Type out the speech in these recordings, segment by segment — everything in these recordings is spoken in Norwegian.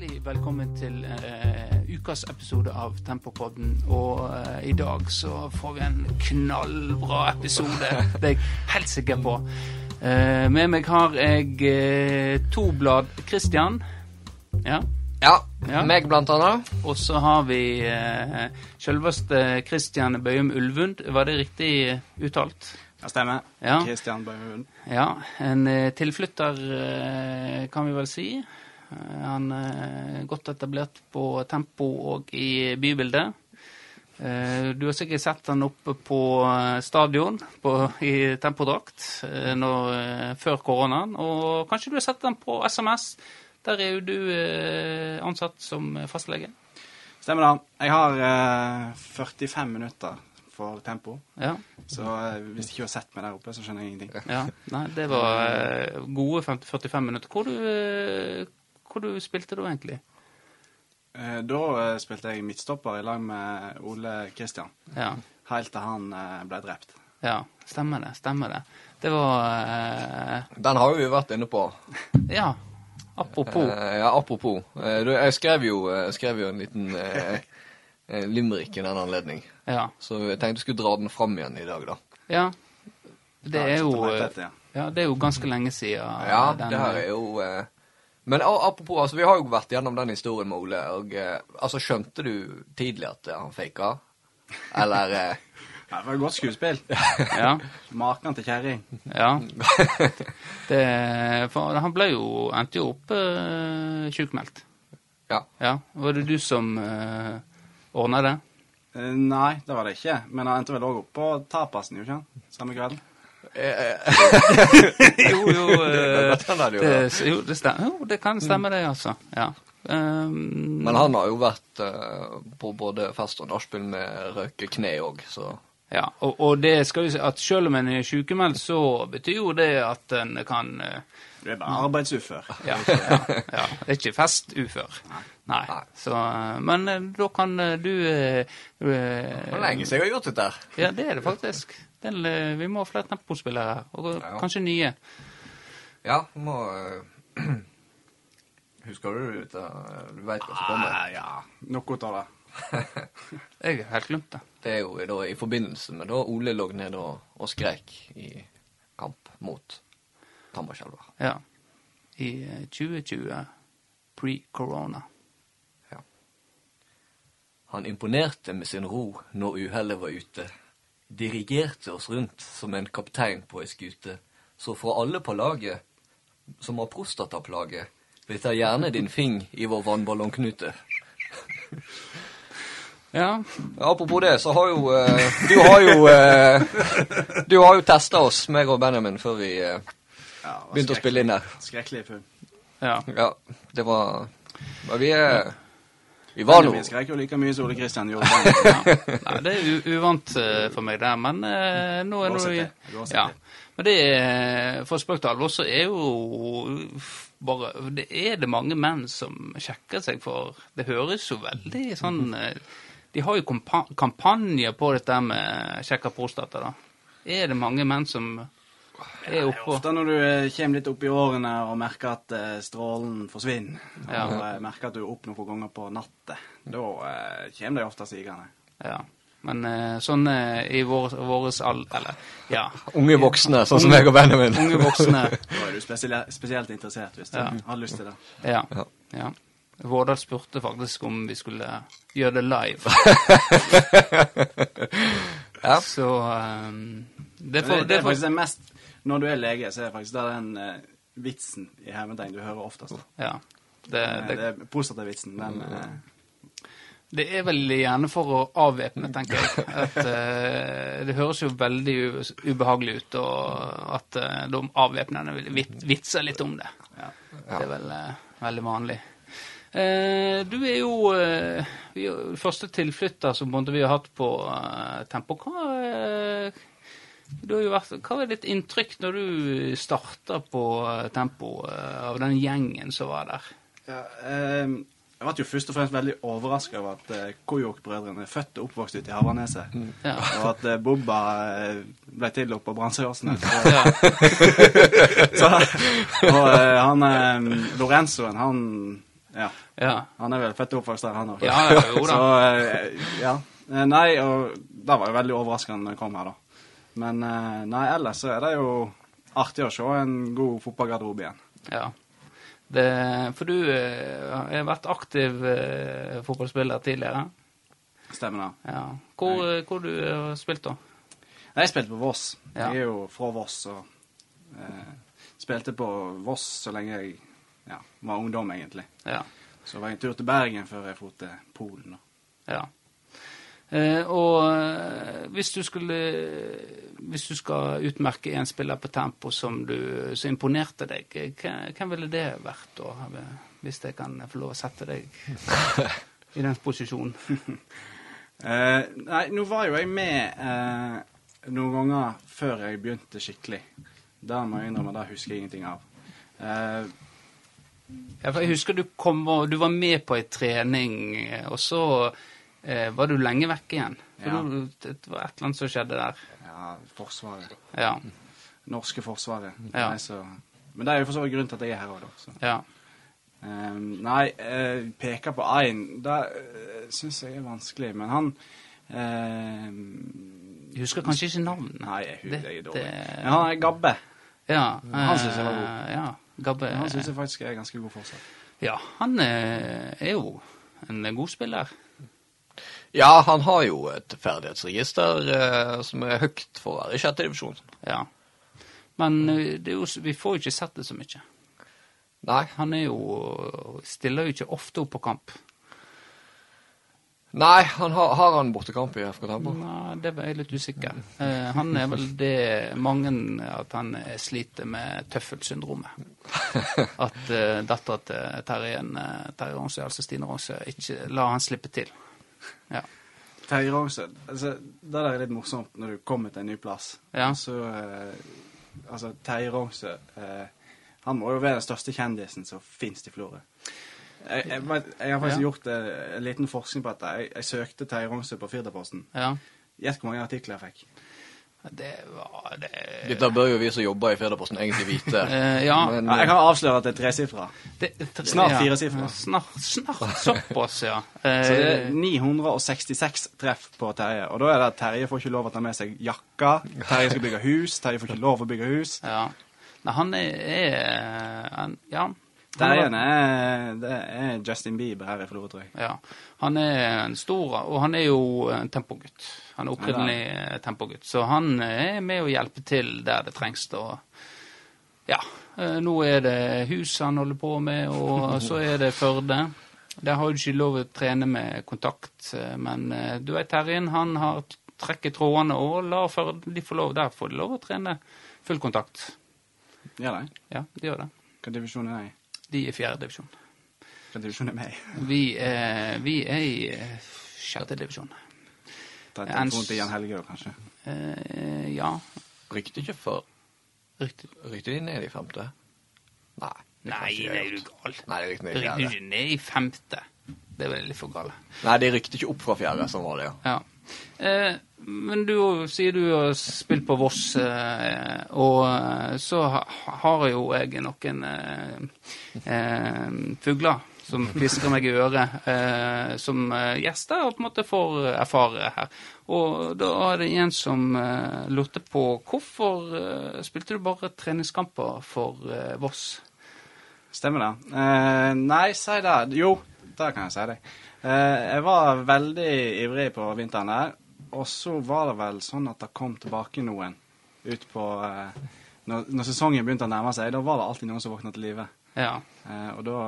Hjertelig velkommen til eh, ukas episode av Tempopodden. Og eh, i dag så får vi en knallbra episode. Det er jeg helt sikker på. Eh, med meg har jeg eh, to blad Christian. Ja. Ja, Ja. meg blant annet. Og så har vi eh, selveste Christian Bøyum Ulvund. Var det riktig uttalt? Ja, stemmer. Ja. Bøyum Ulvund Ja, en eh, tilflytter, kan vi vel si. Eh, Han er godt etablert på tempo og i bybildet. Eh, Du har sikkert sett han oppe på eh, stadion på, i tempodrakt eh, eh, før koronaen. Og kanskje du har sett han på SMS. Der er jo du eh, ansatt som fastlege. Stemmer det. Jeg har eh, 45 minutter for tempo. Ja. Så eh, hvis du ikke har sett meg der oppe, så skjønner jeg ingenting. ja. Nei, det var eh, gode 45 minutter. Hvor du, eh, hvor du spilte du egentlig? Eh, da eh, spilte jeg midtstopper i lag med Ole Kristian. Ja. Helt til han eh, ble drept. Ja, stemmer det. Stemmer det. Det var eh, Den har jo vi vært inne på. Ja, apropos. Eh, ja, apropos. Du, jeg skrev jo, jeg skrev jo en liten eh, limerick i den anledning. Ja. Så jeg tenkte jeg skulle dra den fram igjen i dag, da. ja. Det Ja, er jo ja. Ja, det er jo ganske lenge siden. Ja, den- det her er jo Men apropos, altså, vi har jo vært gjennom den historien med Ole, og eh, altså, skjønte du tidlig at eh, han faka? Eller eh, Ja, det var et godt skuespill. Ja. Maken til kjerring. ja. Det, for han ble jo Endte jo opp uh, sjukmeldt. Ja. Ja. Var det du som uh, ordna det? Nei, det var det ikke. Men han endte vel òg opp på tapasen, jo ikke sant? Samme kvelden. jo, jo. eh, Den hadde jo det, jo, det, stemmer. jo, det kan stemme, det, altså. Ja. Um, Men han har jo vært uh, på både fest og nachspiel med røke kne òg, så Ja, og, og det skal jo si at selv om en er sykemeldt, så betyr jo det at en kan uh, Du er bare arbeidsufør. ja, ja, ja, det er ikke festufør. Nei. Nei. Så, eh, men eh, da kan eh, du Hvor eh, lenge siden jeg har gjort dette. Ja, det er det faktisk. Den, eh, vi må ha flere tempospillere her, og Ja. kanskje nye. Ja, må uh, Husker du det? Du veit hva som kommer? Ah, ja, noe av det. Jeg har helt glemt det. Det er jo da i forbindelse med da Ole lå ned og, og skrek i kamp mot Tambarskjelva. Ja. I eh, 2020, pre-corona. Ja. Han imponerte med sin ro når uhellet var ute. Dirigerte oss rundt som en kaptein på ei skute. Så fra alle på laget som har prostataplage, vil ta gjerne din fing i vår vannballongknute. Ja, Apropos det, så har jo eh, Du har jo eh, Du har jo testa oss, meg og Benjamin, før vi eh, Ja, begynte å spille inn her. Skrekkelig full. ja. Ja, det var Men vi er Vi var nå Vi skrek jo like mye som Ole Kristian gjorde. ja. Nei, det er u uvant eh, for meg der, men uh, nå er det ja. Men det er, for spøk til alvor, så er jo bare Det er det mange menn som sjekker seg for Det høres jo veldig sånn eh, De har jo kampanjer på dette med sjekka prostata, da. Er det mange menn som er oppå Ofte når du eh, kommer litt opp i årene og merker at eh, strålen forsvinner, Ja. og eh, merker at du er opp noen ganger på natta, da kommer de ofte sigende. Ja. Men sånn i vår, våres all... Eller, ja. unge voksne, sånn som meg og Benjamin. Unge voksne. Da er du spesielt interessert hvis du Ja. har lyst til det. Ja. Ja. ja. Vårdal spurte faktisk om vi skulle gjøre det live. Ja. Så um, det, får, det, det det er faktisk det mest Når du er lege, så er det faktisk det den uh, vitsen i hermetegn du hører oftest. ja. det, det, det, det er prostatavitsen. Den uh, det er vel gjerne for å avvæpne, tenker jeg. At, uh, det høres jo veldig ubehagelig ut, og at uh, de avvæpnerne vil vit vitse litt om det. ja. Det er vel uh, veldig vanlig. Eh, du er jo eh, vi er første tilflytter som vi har hatt på eh, Tempo. Hva, vært, hva var ditt inntrykk når du starta på eh, Tempo, eh, av den gjengen som var der? Ja, eh, jeg ble jo først og fremst veldig overraska over at eh, Kojok-brødrene er født og oppvokst ute i Havreneset. Ja. Og at eh, Bobba eh, ble til oppe på Brannsøyåsen. Ja. Og eh, han eh, Lorenzoen, han Ja. Ja. Han er vel født og oppvokst der, han òg. Ja, jo da. Så, eh, ja. Nei, og det var jo veldig overraskende når jeg kom her, da. Men eh, nei, ellers så er det jo artig å se en god fotballgarderobe igjen. Ja. Det, for du eh, har vært aktiv eh, fotballspiller tidligere. Stemmer det. Ja. Hvor, eh, hvor du har spilt da? Jeg spilte på Voss. Ja. Jeg er jo fra Voss og eh, spilte på Voss så lenge jeg ja, var ungdom, egentlig. Ja. Så var jeg en tur til Bergen før jeg dro til Polen. da. ja. Eh, og eh, hvis du skulle Hvis du skal utmerke en spiller på tempo som du som imponerte deg, hvem, ville det vært da? Hvis jeg kan få lov å sette deg i den posisjonen. Eh, nei, nå var jo jeg med eh, noen ganger før jeg begynte skikkelig. Det må jeg innrømme, det husker jeg ingenting av. Eh, jeg husker du kom og du var med på ei trening, eh, og så eh, var du lenge vekk igjen. For Ja. det var et eller annet som skjedde der. ja, Forsvaret. Ja. Norske Forsvaret. Ja. Nei, så, men det er jo for så vidt grunnen til at jeg er her òg, da. Så. ja. Um, nei, uh, peke på én, det uh, syns jeg er vanskelig. Men han uh, husker kanskje ikke navnet? Nei, jeg, Det- jeg er dårlig. Men han er Gabbe. Ja. Han synes jeg var god. eh, Ja, Gabbe. Han syns jeg faktisk er ganske god fortsatt. Ja, han eh, er jo en god spiller. Ja, han har jo et ferdighetsregister eh, som er høyt for å være i sjette divisjon. Ja. Men eh, det jo, vi får jo ikke sett det så mye. Nei. Han er jo Stiller jo ikke ofte opp på kamp. Nei, han har, har han bortekamp i FK Tempo? Nei, det er jeg litt usikker. Eh, han er vel det mange At han eh, sliter med tøffelsyndromet. At eh, dattera til Terje Ronsø, altså Stine Ronsø, ikke lar han slippe til. Ja. Terje Rognsø, altså, det der er litt morsomt når du kommer til en ny plass. Ja. Så eh, Altså, Terje Rognsø eh, Han må jo være den største kjendisen som fins i Florø. Jeg, jeg, jeg har faktisk Ja. gjort eh, en liten forskning på dette. Jeg, søkte Terje Rognsø på Firdaposten. ja. Gjett hvor mange artikler jeg fikk. Det var det Dette bør jo vi som jobber i Federposten egentlig vite. Eh, ja. Men, Ja, jeg kan avsløre at det er tresifra. Snart ja. firesifra. Snart, snart såpass, ja. Eh, Så det er 966 treff på Terje. Og da er det at Terje får ikke lov å ta med seg jakka. Terje skal bygge hus. Terje får ikke lov å bygge hus. ja. Nei, han er, er han, Ja. Terje er, det er Justin Bieber her i Florø, tror jeg. Ja. Han er en stor Og han er jo en tempogutt. Han er opprinnelig eh, tempogutt. Så han er med å hjelpe til der det trengs. Og ja. eh, Nå er det hus han holder på med, og så er det Førde. Der har du ikke lov å trene med kontakt, eh, men eh, du vet Terjen, han har trekket trådene og lar Førde de får lov. Der får de lov å trene full kontakt. Gjør det? Ja, de gjør det. Hva divisjon er det i? De er i fjerde divisjon. Hva divisjon er meg. Vi er, vi er i eh, sjette divisjon. Ta en telefon til Jan Helge, kanskje. Eh, ja, Rykte ikke for. Rykte de ned i femte? Nei. Nei, nei, er du galt gal. Nei, de rykte ned i ikke ned i femte. Det er vel litt for gale. Nei, de rykte ikke opp fra fjerde, sånn var det, ja. Ja. Eh, men du sier du har spilt på Voss, eh, og eh, så har jo jeg noen fugler som kvisker meg i øret, som gjester og på en måte får erfare her. Og da er det en som lurte på hvorfor spilte du bare treningskamper for Voss? Stemmer det. Nei, si det. Jo, det kan jeg si deg. Eh, jeg var veldig ivrig på vinteren der, og så var det vel sånn at det kom tilbake noen ut på eh, når, når sesongen begynte å nærme seg, da var det alltid noen som våkna til live. Ja. Eh, og da,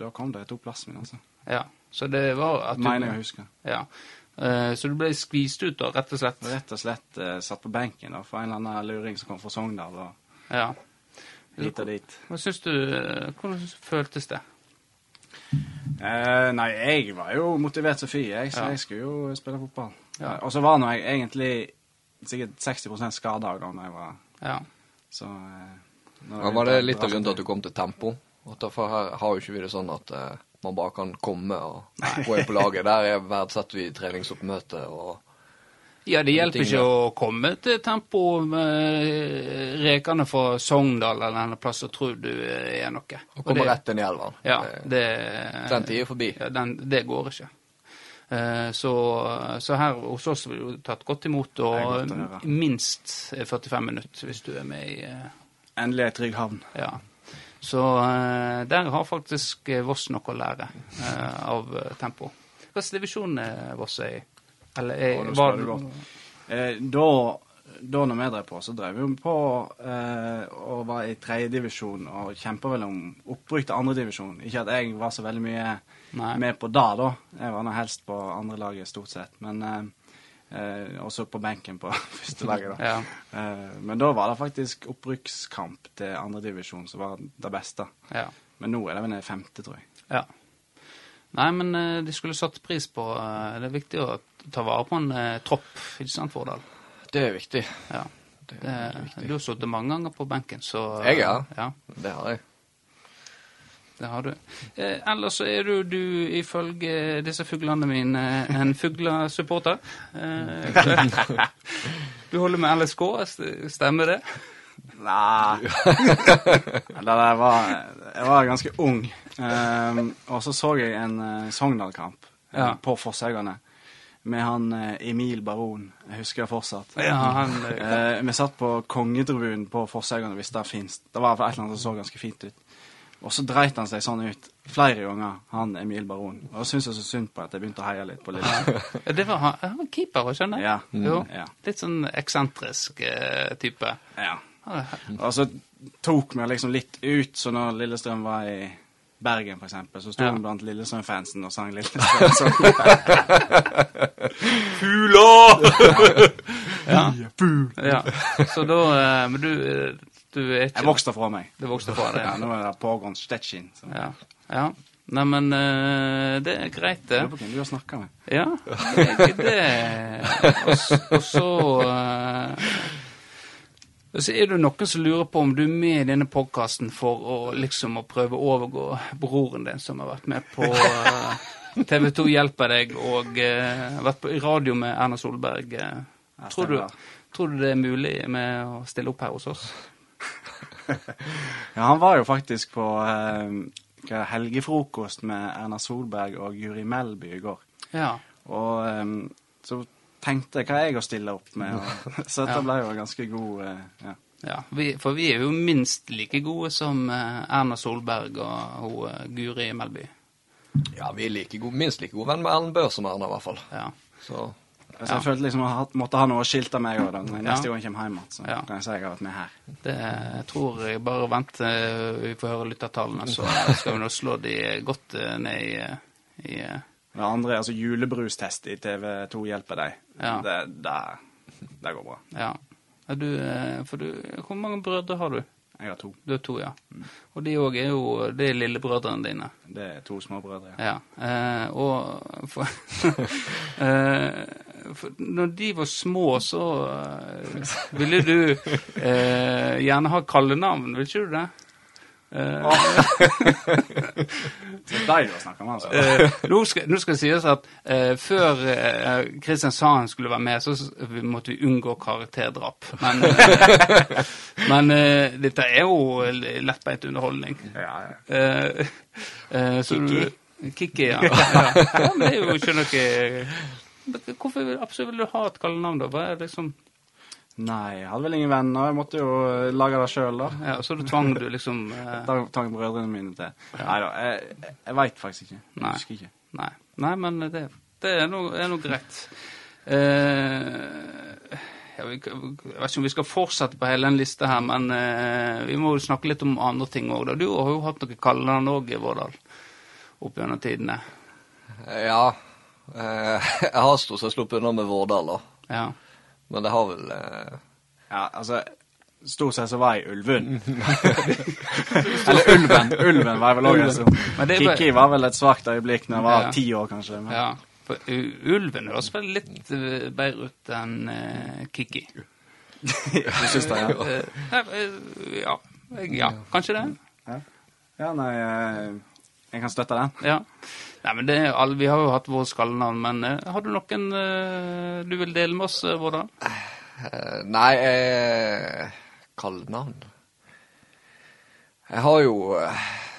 da kom det et opp plassen min, altså. ja. Så det var at du Mener jeg å huske. Ja. Så du ble skvist ut, da, rett og slett? Rett og slett uh, satt på benken da, for en eller annen luring som kom fra Sogndal, og Ja. hit og dit. Hva syns du Hvordan føltes det? Eh, nei, jeg var jo motivert Sofie, fy, jeg, så Ja. jeg skulle jo spille fotball. Ja. Og så var nå jeg egentlig sikkert 60 skada da jeg var Ja. Så eh, når Ja, var det litt av grunnen til at du kom til Tempo? At Derfor her har jo ikke vi det sånn at eh, man bare kan komme og gå inn på laget. Der er verdsetter vi treningsoppmøte og Ja, det hjelper ikke å komme til tempo med rekene fra Sogndal eller en plass og tro du er noe. Og Og komme det- rett inn i elva. Ja, Det- Den tida er forbi. Ja, den, det går ikke. Eh, Så, så her hos oss blir du tatt godt imot, og godt minst 45 minutter hvis du er med i eh, Endelig ei trygg havn. Ja. Så eh, der har faktisk eh, Voss noe å lære eh, av eh, tempo. Hvilken divisjon er Voss i? Eller er, Å, var det godt. Eh, da, da når vi drev på, så drev vi på eh, og var i tredjedivisjon og kjempa vel om opprykk til andredivisjon. Ikke at jeg var så veldig mye Nei. med på det, da. Jeg var nå helst på andrelaget stort sett. Men eh, eh, også på benken på førstelaget, da. Ja. Eh, men da var det faktisk opprykkskamp til andredivisjon som var det beste. ja. Men nå er det vel nede i femte, tror jeg. Ja. Nei, men eh, de skulle satt pris på eh, Det er viktig å ta vare på en eh, tropp, ikke sant, Vårdal? Det er viktig. Ja. Det Det, er viktig. du har sittet mange ganger på benken, så Jeg, ja. ja. Det har jeg. Det har du. Eh, ellers så er du, du, ifølge disse fuglene mine, en fuglesupporter. Eh, du holder med LSK, stemmer det? Nei Eller jeg var, jeg var ganske ung. Ehm, og så så jeg en uh, Sogndal-kamp eh, Ja. på Fosshaugane med han eh, Emil Baron. Jeg husker det fortsatt. Ja, han Eh, vi satt på kongetribunen på Fosshaugane, hvis det fins. Det var et eller annet som så ganske fint ut. Og så dreit han seg sånn ut flere ganger, han Emil Baron. Og da syntes jeg så synd på at jeg begynte å heie litt på Lille. Det var han, han keeper, skjønner jeg? Ja. Jo. Ja. Litt sånn eksentrisk uh, type. ja. Ja, Og så tok vi liksom litt ut, så når Lillestrøm var i Bergen, eksempel, så sto Ja. han blant Lillesand-fansen og sang Lillestrøm. Så, Ja. ja. Så da eh, Men du, eh, du er ikke jeg vokste fra meg. Du vokste fra det, Ja, ja. nå er det pågående Stettin. Så. ja. ja. Neimen, uh, det er greit, det. Lurer på hvem du har snakka med. Ja, det, det. Og, det. og så så er det noen som lurer på om du er med i denne podkasten for å liksom å prøve å overgå broren din, som har vært med på uh, TV 2 hjelper deg og uh, vært på radio med Erna Solberg. Uh, tror, du, tror du det er mulig med å stille opp her hos oss? Ja, han var jo faktisk på helgefrokost med Erna Solberg og Guri Melby i går. Ja. Og um, så tenkte hva er jeg å stille opp med, og, så dette Ja. ble jo ganske god eh, ja. ja vi, for vi er jo minst like gode som eh, Erna Solberg og hun, eh, Guri Melby. Ja, vi er like gode, minst like gode venn med Erlend Bør som Erna, i hvert fall. Ja. Så Altså, Ja. Jeg følte liksom at jeg måtte ha noe å skilte meg òg neste Ja. gang jeg kommer hjem igjen. Så Ja. kan jeg si jeg har vært med her. Det jeg tror jeg bare venter til vi får høre lyttertallene, så skal vi nå slå de godt ned i, i Det andre, er altså julebrustest i TV2 hjelper deg. Ja. Det, det, det går bra. Ja. Er du, eh, for du, hvor mange brødre har du? Jeg har to. Du har to, ja. Og de òg er jo Det er lillebrødrene dine. Det er to småbrødre. Ja. Ja. Eh, og for, eh, for Når de var små, så eh, ville du eh, gjerne ha kallenavn, vil ikke du det? Eh, Det er deg du har snakka med, altså. Eh, nå, skal, nå skal det sies at uh, før uh, Kristian sa han skulle være med, så måtte vi unngå karakterdrap. Men, men dette er jo lettbeint underholdning. Ja, ja. Eh, eh, Kikki, ja. ja. ja. Men det er jo ikke noe Hvorfor absolutt vil du ha et kallenavn, da? Hva er det liksom Nei, jeg hadde vel ingen venner. Jeg måtte jo eh, lage det sjøl, da. ja, Så du tvang du liksom eh, Da tvang brødrene mine til. Nei da, jeg, jeg, veit faktisk ikke. Jeg Nei. husker ikke. Nei, Nei men det, det er noe, er noe greit. Eh, jeg vet ikke om vi skal fortsette på hele den lista her, men eh, vi må jo snakke litt om andre ting òg. Du har jo hatt noe kallenavn òg, Vårdal, opp gjennom tidene. ja. Eh, jeg har stort sett sluppet unna med Vårdal, da. Ja. Men det har vel eh, Ja, altså Stort sett så var jeg ulven. Eller Ulven. Ulven var jeg vel òg. Er vel- Kikki var vel et svakt øyeblikk når jeg var Ja. ti år, kanskje. Men, ja. For ulven høres vel litt eh, bedre ut enn uh, Kikki. du syns det, ja? Eh, eh, ja. Ja, kanskje det. Ja, nei eh, Jeg kan støtte den. Ja. Nei, men det Vi har jo hatt våre skallenavn, men eh, har du noen eh, du vil dele med oss, Vårda? Eh, nei, eh, kallenavn Jeg har jo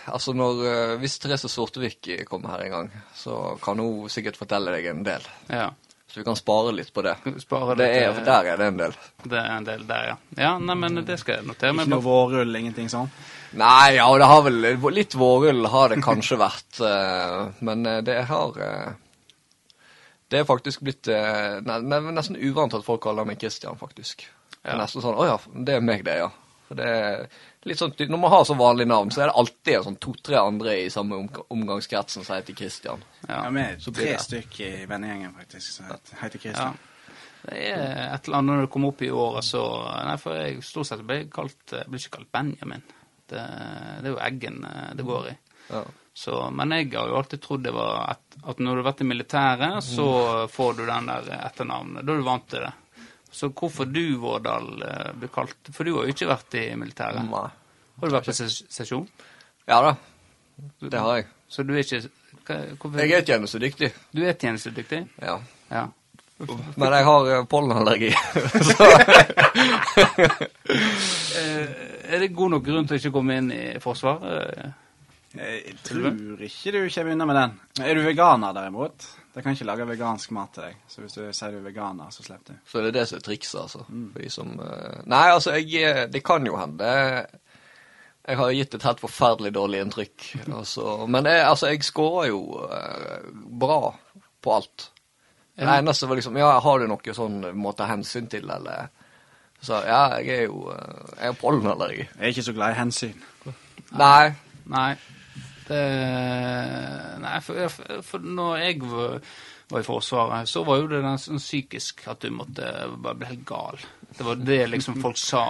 Altså, når Hvis Therese Sortevik kommer her en gang, så kan hun sikkert fortelle deg en del. Ja. Så vi kan spare litt på det. Spare Det det er, til- der er det en del. Det er en del der, ja. Ja, nei, men det skal jeg notere Ikke meg. noe vårrull, ingenting sånn. Nei, ja, det har vel Litt vårrull har det kanskje vært, eh, men eh, det har eh, Det er faktisk blitt eh, ne- ne- nesten uvant at folk kaller meg Christian, faktisk. Det er Ja. nesten sånn Å ja, det er meg, det, ja. For det er litt sånn, Når man har så vanlig navn, så er det alltid sånn to-tre andre i samme omg omgangskretsen som heter Christian. Ja. Vi er tre stykker stykk i vennegjengen, faktisk, som heter Christian. ja. Det er et eller annet når det kommer opp i året, så Nei, for jeg stort sett ble kalt Jeg ble ikke kalt Benjamin. Det, det er jo Eggen eh, det går i. Ja. Så, men jeg har jo alltid trodd det var at, at når du har vært i militæret, så får du den der etternavnet. Da er du vant til det. Så hvorfor du, Vårdal, eh, blir kalt For du har jo ikke vært i militæret. Nei. Har du vært på ses sesjon? Ja da, det har jeg. Så du er ikke hva, hvorfor, Jeg er tjenestedyktig, Du er tjenestedyktig? ja. Ja. Men jeg har eh, pollenallergi. så Eh, er det god nok grunn til å ikke komme inn i Forsvaret? Jeg tror ikke du kommer unna med den. Er du veganer, derimot? De kan ikke lage vegansk mat til deg. Så hvis du sier du er veganer, så slipper du. Så det er det som er trikset, altså. For de som eh, Nei, altså, jeg eh, Det kan jo hende. Jeg har gitt et helt forferdelig dårlig inntrykk. Altså, men jeg, altså, jeg scorer jo eh, bra på alt. Det eneste var liksom Ja, har du noe sånn må ta hensyn til, eller Så ja, jeg er jo eh, Jeg har pollenallergi. Jeg er ikke så glad i hensyn. Nei. Nei. Det, nei, for, for- når jeg var, var i Forsvaret, så var jo det den sånn psykisk at du måtte bare bli helt gal. Det var det liksom folk sa.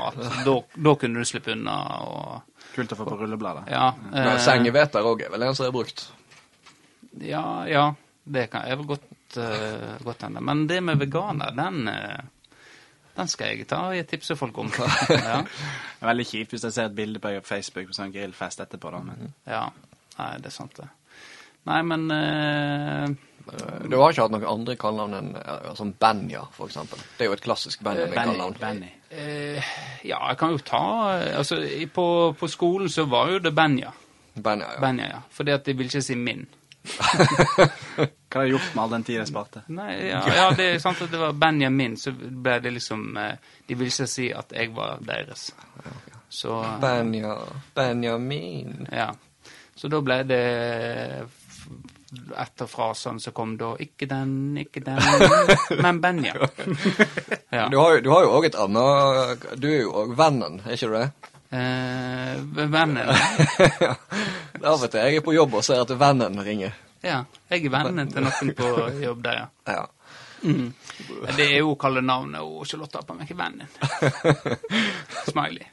Da, da kunne du slippe unna. Og, Kult å få på rullebladet. ja, eh, Sengeveter òg er vel en som er brukt. ja, ja, det kan jeg vel godt, uh, godt hende. Men det med veganer, den, eh, den skal jeg ta og tipse folk om. Ja. Det er veldig kjipt hvis jeg ser et bilde på deg på Facebook på sånn grillfest etterpå. da, men ja. Nei, det er sant, det. Nei, men eh, Eh, Du har ikke hatt noen andre kallenavn enn eh, sånn Benja, for eksempel. Det er jo et klassisk Benjamin-kallenavn. Benny. Uh, ja, jeg kan jo ta Altså, på, på skolen så var jo det Benja. Benja, ja. Benja, ja. Fordi at de vil ikke si min. Hva har du gjort med all den tida jeg sparte? Nei, ja, ja, det er sant at det var Benjamin, så ble det liksom eh, De ville ikke si at jeg var deres. Så Benja, Benjamin. Ja. Så da ble det etter frasene som kom da Ikke den, ikke den, men Benja. Ja. Du har jo- du har jo òg et annet Du er jo òg vennen, er ikke du det? Eh, vennen ja. Av og til jeg er på jobb og ser at vennen ringer. Ja, jeg er vennen til noen på jobb der, ja. Ja. Mm. Det er jo kallenavnet og Charlotte på meg, vennen. Smiley.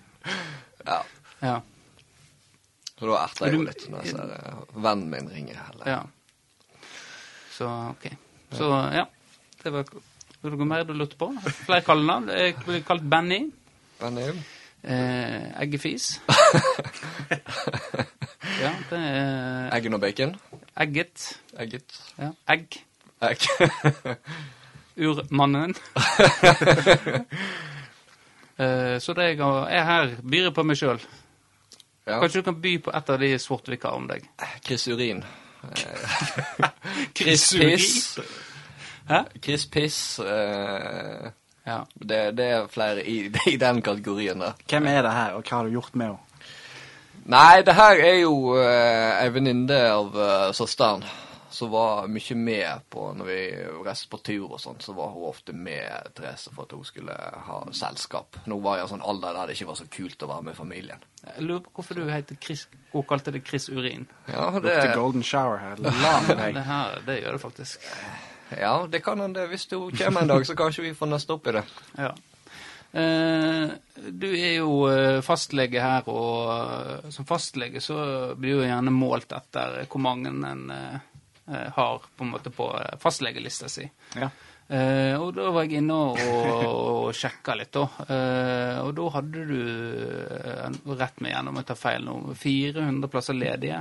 ja. Ja. Så da erter jeg jo litt når jeg ser eh, vennen min ringer. Eller. ja. Så OK. Så ja. Det var Var det noe mer du lurte på? Flere kallenavn. Jeg blir kalt Benny. Benny. Eh, eggefis. ja, det er Eggen og bacon. egget. Egget. Ja. Egg. Egg. Urmannen. eh, så det jeg er her, byr på meg sjøl. ja. Kanskje du kan by på et av de Svartvika om deg? Chris Urin. Chris Piss. Hæ? Chris Piss. Uh, Ja. det, det er flere i, i den kategorien der. Hvem er det her, og hva har du gjort med henne? Nei, det her er jo uh, ei venninne av uh, søsteren som var mye med på når vi reiste på tur og sånt, så var hun ofte med Therese for at hun skulle ha selskap. Nå var jeg i en sånn alder der det ikke var så kult å være med familien. Jeg lurer på hvorfor du heter Chris Hun kalte det Chris Urin. Ja, det, Lukter golden shower her. Lang vei. Det her, det gjør det faktisk. ja, det kan hende. Hvis hun kommer en dag, så kanskje vi får nøste opp i det. Ja. Eh, du er jo eh, fastlege her, og eh, som fastlege så blir jo gjerne målt etter hvor mange en har på en måte på fastlegelista si. Ja. Og da var jeg inne og, og sjekka litt, da. Og da hadde du, rett meg gjennom å ta feil nå, 400 plasser ledige.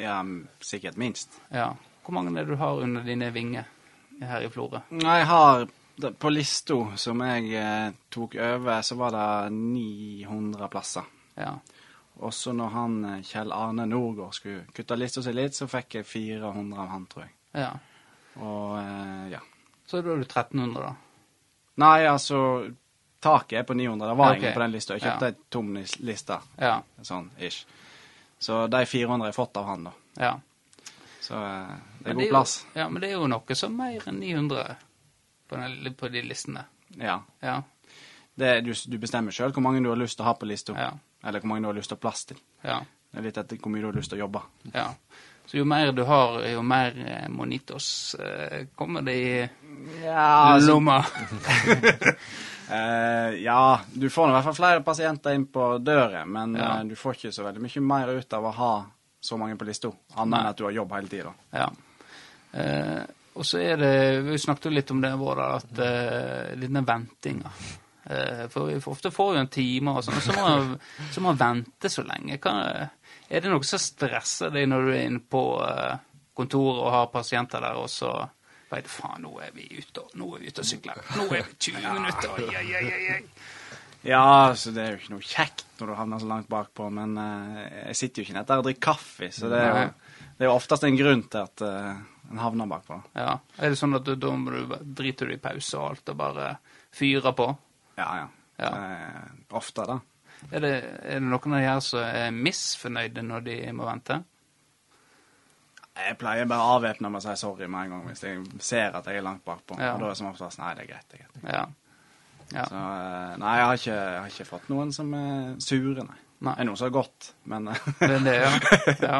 Ja, sikkert minst. Ja. Hvor mange er det du har under dine vinger her i Florø? Jeg har På lista som jeg eh, tok over, så var det 900 plasser. Ja. Og så når han eh, Kjell Arne Norgård skulle kutte lista si litt, så fikk jeg 400 av han, tror jeg. ja. Og eh, ja. Så da er du 1300, da. Nei, altså Taket er på 900. Det var okay. ingen på den lista. Jeg kjøpte Ja. ei tom liste, Ja. sånn ish. Så de 400 jeg har fått av han, da. ja. Så eh, det Men er god jo- plass. Ja, men det er jo noe som er mer enn 900 på, den, på de listene. Ja. Ja. Det, du, du bestemmer sjøl hvor mange du har lyst til å ha på lista. Ja. Eller hvor mange du har lyst til å ha plass til. Ja. Det er litt etter hvor mye du har lyst til å jobbe. ja. Så jo mer du har, jo mer eh, monitos eh, kommer det i Ja, lomma. uh, ja, du får i hvert fall flere pasienter inn på døra, men Ja. uh, du får ikke så veldig mye mer ut av å ha så mange på lista, annet enn at du har jobb hele tida. Ja. Eh, og så er det Vi snakket jo litt om det vår, at uh, litt den ventinga. Uh, for vi ofte får vi en time og sånn, og så må man, så må man vente så lenge. Kan, er det noe som stresser deg når du er inne på uh, kontoret og har pasienter der, og så veit du faen, nå er vi ute og nå er vi ute og sykler. Nå er vi 20 minutter. Oi, oi, oi, oi. Ja, så det er jo ikke noe kjekt når du havner så langt bakpå, men uh, jeg sitter jo ikke nett der og drikker kaffe, så det er jo, det er jo oftest en grunn til at eh, en havner bakpå. Ja. Er det sånn at du, da driter du i pause og alt og bare fyrer på? Ja, ja. Ja. Eh, ofte, da. Er det, er det noen av de her som er misfornøyde når de må vente? Jeg pleier bare å avvæpne meg og si sorry med en gang hvis jeg ser at jeg er langt bakpå. Ja. Og da er det som oftest nei, det er greit. Det er greit. Ja. Ja. Så, eh, nei, jeg har, ikke, jeg har ikke fått noen som er sure, nei. Nei. Det er noen som har gått, men Det er det, ja. ja.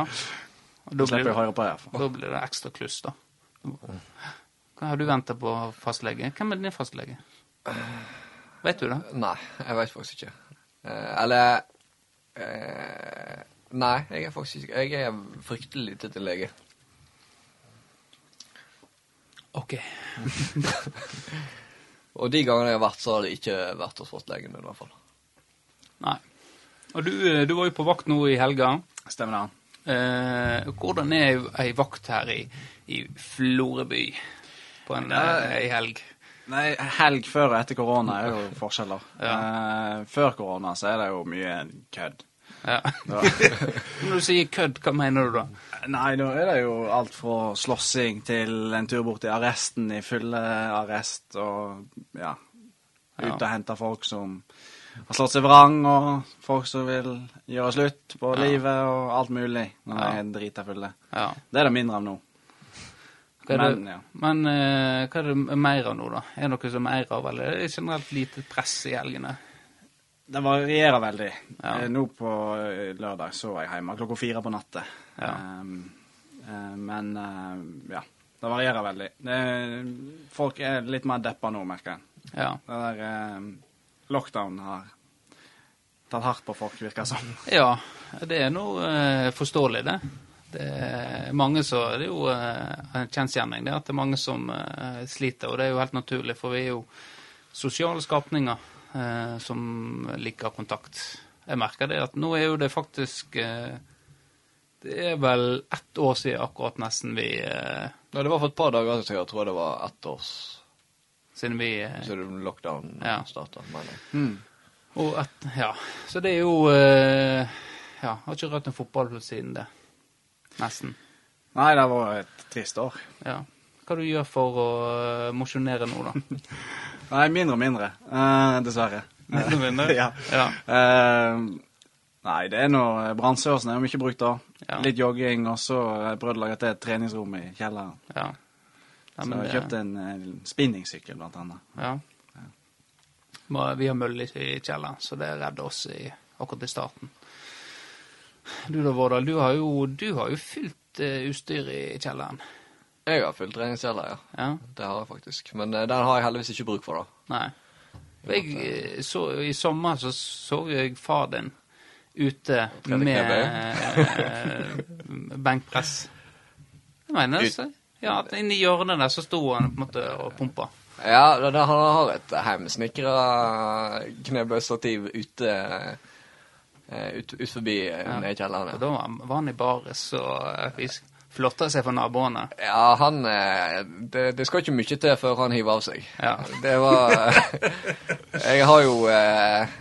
Da blir det. i da blir det ekstra kluss, da. Hva har du venta på fastlege? Hvem er din fastlege? Vet du det? Nei, jeg veit faktisk ikke. Eh, eller eh, Nei, jeg er faktisk ikke Jeg er fryktelig lite til lege. OK. Og de gangene jeg har vært, så har det ikke vært hos fastlegen min, i hvert fall. Nei. Og du, eh, du var jo på vakt nå i helga. Stemmer det? Eh, hvordan er ei vakt her i, i Floreby på en eh, ei helg? Nei, helg før og etter korona er jo forskjeller. Ja. Eh, før korona så er det jo mye kødd. Ja. Når du sier kødd, hva mener du da? Nei, da er det jo alt fra slåssing til en tur bort til arresten i fulle arrest og ja, ut og hente folk som har slått seg vrang, og folk som vil gjøre slutt på Ja. livet og alt mulig når de er drita fulle. Ja. Det er det mindre av nå. Men, det, ja. men eh, hva er det mer av nå, da? Er det noe som er mer av, eller er det generelt lite press i helgene? Det varierer veldig. Eh, Nå på eh, lørdag så var jeg hjemme klokka fire på natta. Um, eh, men uh, ja, det varierer veldig. Det, folk er litt mer deppa nå, merker jeg. Ja. Det der eh, Lockdown har tatt hardt på folk, virker det som. ja det er nå eh, forståelig, det. Det er mange som Det er jo eh, en kjensgjerning, det at det er mange som eh, sliter, og det er jo helt naturlig, for vi er jo sosiale skapninger eh, som liker kontakt. Jeg merker det at nå er jo det faktisk eh, Det er vel ett år siden akkurat nesten vi eh, Ja, det var for et par dager siden, jeg tror det var ett års Siden vi eh, det lockdown Ja. starta, mener jeg. Mm. Og at ja, så det er jo eh, Ja, har ikke rørt en fotball siden det. Nesten. Nei, det var et trist år. Ja. Hva du gjør for å uh, mosjonere nå, da? Nei, mindre og mindre, eh, dessverre. Mindre og mindre? ja. Ja. Eh, nei, det er noe Brannsørsen er jo mye brukt da. Ja. Litt jogging, og så prøvde jeg å lage et treningsrom i kjelleren. ja. Ja så jeg det- kjøpte en, en spinningsykkel, blant annet. Ja. ja. Vi har møll i kjelleren, så det redder oss i, akkurat i starten. Du da, Vårdal, du har jo, du har jo fylt uh, utstyr i kjelleren. Jeg har fylt treningskjeller, ja. Ja? Det har jeg faktisk. Men uh, den har jeg heldigvis ikke bruk for, da. Nei. Jeg, eh, så, I sommer så så jeg far din ute med benkpress. Jeg mener så, ja, at inni hjørnet der så sto han på en måte og pumpa. Ja, det, det, han har et hjemmesnekra knebøystativ ute eh, ut, ut forbi eh, Ja. nede i kjelleren. Og da var han- i baris og eh, flotta seg for naboene. Ja, han det, det skal ikke mye til før han hiver av seg. Ja. Det var Jeg har jo eh,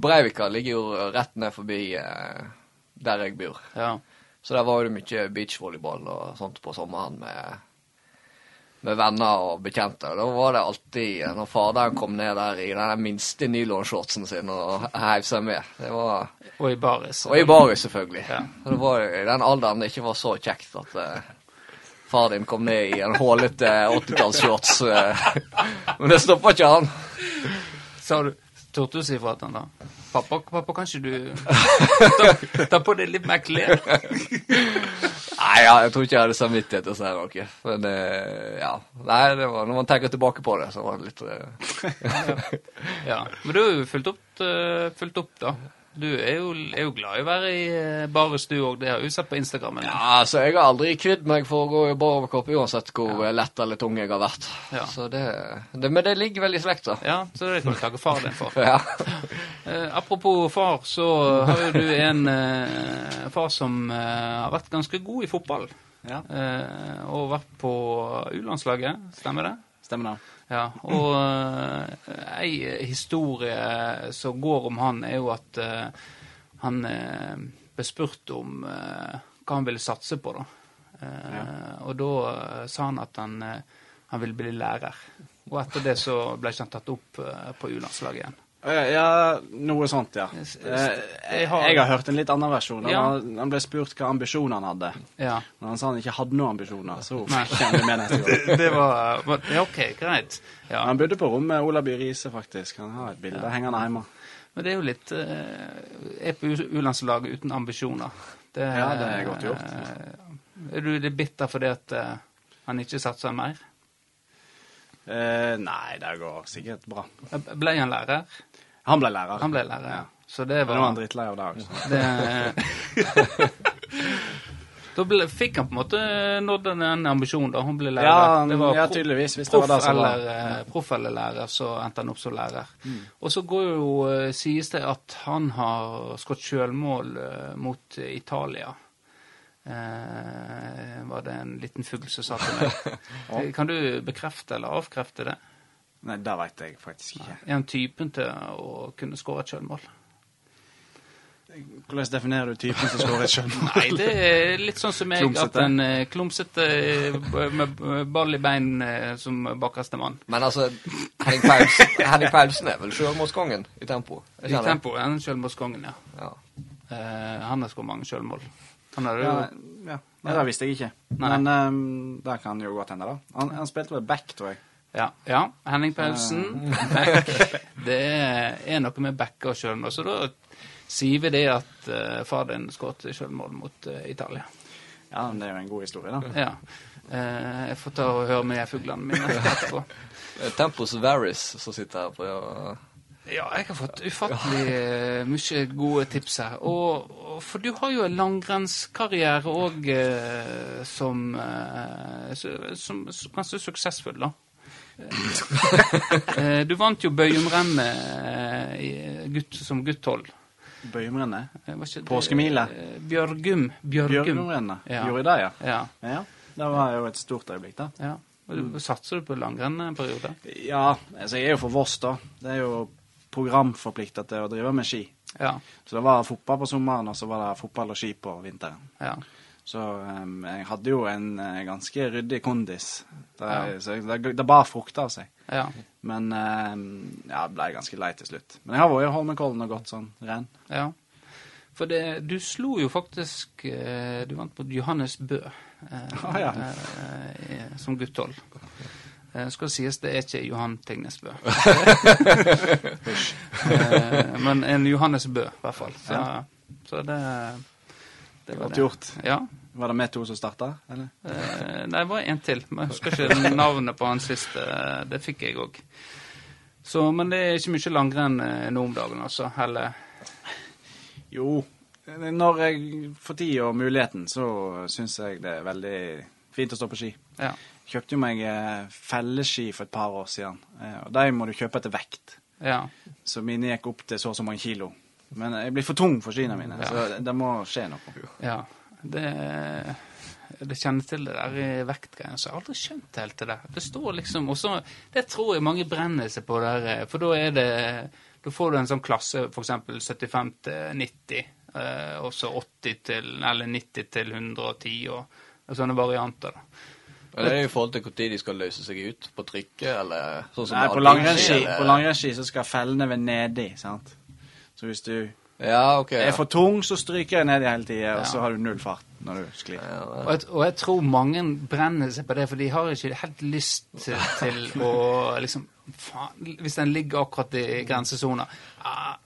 Breivika ligger jo rett ned forbi eh, der jeg bor. Ja. Så der var det mye beachvolleyball og sånt på sommeren med, med venner og bekjente. Og da var det alltid eh, Når faderen kom ned der i den minste nylonshortsen sin og heiv seg med. Det var Og i baris. Og i baris, selvfølgelig. Ja. Det var i den alderen det ikke var så kjekt at uh, far din kom ned i en hålete 80-tallsshorts. Uh, Men det stoppa ikke han. Sa du Turte du si fra til han da? Pappa, pappa, kan ikke du ta, ta på deg litt mer klær? Nei, ja, jeg tror ikke jeg hadde samvittighet til å si noe. Men eh, ja. Nei, det var, når man tenker tilbake på det, så var det litt eh, Ja. Men du har jo fulgt opp, eh, fulgt opp da. Du er jo, er jo glad i å være i eh, baris, du òg. Det har du sett på Instagram. Ja, altså, jeg har aldri kvidd meg for å gå i bar overkropp, uansett hvor ja. lett eller tung jeg har vært. Ja. Så det, det Men det ligger vel i slekta. Ja, så det kan du takke far din for. Ja. Eh, apropos far, så har jo du en eh, far som eh, har vært ganske god i fotball. Ja, Eh, og vært på U-landslaget, stemmer det? stemmer det. Ja, og uh, ei historie som går om han, er jo at eh, han uh, ble spurt om eh, hva han ville satse på, da. Ja. Og da eh, sa han at han, eh, han ville bli lærer. Og etter det så ble ikke han tatt opp eh, på U-landslaget igjen. Ja, noe sånt, ja. Jeg- Eh, jeg har- Jeg har hørt en litt annen versjon. Ja. Han han ble spurt hva ambisjoner han hadde. Ja. Når han sa han ikke hadde noen ambisjoner, så det med neste gang. Det var var- Ja, OK, greit. Ja. Han bodde på rommet Ola By Riise, faktisk. Han har et bilde hengende hjemme. Men det er jo litt eh, Er på U-landslaget uten ambisjoner. Det, Ja, det er godt gjort. eh, er du litt bitter fordi at eh, han ikke satser mer? Eh, nei, det går sikkert bra. Ble han lærer? Han ble lærer. Han ble lærer, ja. Så det var... nå er han drittlei av det Da ble, fikk han på en måte nådd en ambisjon, da. Han ble lærer. Ja, Det var ja, tydeligvis. Hvis det var det som var. eller, eh, proff eller lærer, så endte han opp som lærer. Mm. Og så går jo, eh, sies det at han har skutt sjølmål eh, mot Italia. Eh, var det en liten fugl som sa til meg. Eh, Kan du bekrefte eller avkrefte det? Nei, det veit jeg faktisk ikke. Er han typen til å kunne skåre et sjølmål? Hvordan definerer du typen som skårer et sjølmål? Nei, det er litt sånn som meg, at en eh, klumsete eh, med ball i bein eh, som bakerste mann. Men altså, Henning Paulsen, Henning Paulsen er vel sjølmålskongen i tempo? I tempo er han sjølmålskongen, ja. Ja. Eh, han har skåret mange sjølmål. Han Ja, jo ja. Nei, det visste jeg ikke. Nei. Men um, det kan jo godt hende, da. Han, han spilte vel back, tror jeg. Ja, ja Henning Paulsen. Back. Det er noe med backer og sjølmål. Så da sier vi det at uh, far din skåret sjølmål mot uh, Italia. Ja, men det er jo en god historie, da. Ja. Uh, jeg får ta og høre med fuglene mine etterpå. Tempos Varis som sitter her på ja. Ja, jeg har fått ufattelig eh, mye gode tips her. Og, og For du har jo en langrennskarriere òg eh, som, eh, som, som ganske suksessfull, da. Du vant jo Bøyumrennet gutt, som gutt 12. Bøyumrennet. Påskemile. Bjørgum. Bjørgum. Bjørgumrennet. Ja. Gjorde det, ja? Ja. Ja. Det var jo et stort øyeblikk, da. ja. Satser du på langrenn en periode? Ja, altså jeg er jo for Voss, da. Det er jo programforplikta til å drive med ski. Ja. Så det var fotball på sommeren, og så var det fotball og ski på vinteren. ja. Så um, jeg hadde jo en uh, ganske ryddig kondis. Det, Ja. det, det bar frukter av seg. ja. Men uh, ja, jeg ble ganske lei til slutt. Men jeg har vært i Holmenkollen og gått sånn renn. Ja. For det, du slo jo faktisk eh, Du vant mot Johannes Bø eh, Ah, ja. eh, i- som gutt 12. Eh, skal det sies, det er ikke Johan Tingnes Bø. eh, men en Johannes Bø, i hvert fall. Så, så det, det var Godt gjort. Ja. Var det vi to som starta, eller? Eh, nei, det var en til. Men jeg husker ikke navnet på han siste. Det fikk jeg òg. Men det er ikke mye langrenn eh, nå om dagen, altså. Eller Jo, når jeg får tid og muligheten, så syns jeg det er veldig fint å stå på ski. Ja. Kjøpte jo meg eh, felleski for et par år siden, eh, og de må du kjøpe etter vekt. ja. Så mine gikk opp til så og så mange kilo. Men jeg blir for tung for skiene mine, Ja. så det, må skje noe. Ja, det, det kjenner til det der i vektgreiene, så jeg har aldri skjønt helt det der. Det står liksom, og så, det tror jeg mange brenner seg på der, eh, for da er det, da får du en sånn klasse, eksempel 75 til 90, eh, og så 80 til, eller 90 til 110, og, og sånne varianter da. Men det er i forhold til når de skal løse seg ut, på trykket, eller sånn som Nei, på langrennsski, eller- så skal fellene være nedi, sant? Så hvis du Ja, ok. er for tung, så stryker jeg nedi hele tida, og så har du null fart når du sklir. Ja, Og jeg, og jeg tror mange brenner seg på det, for de har ikke helt lyst til, til å liksom faen, Hvis den ligger akkurat i grensesona ah,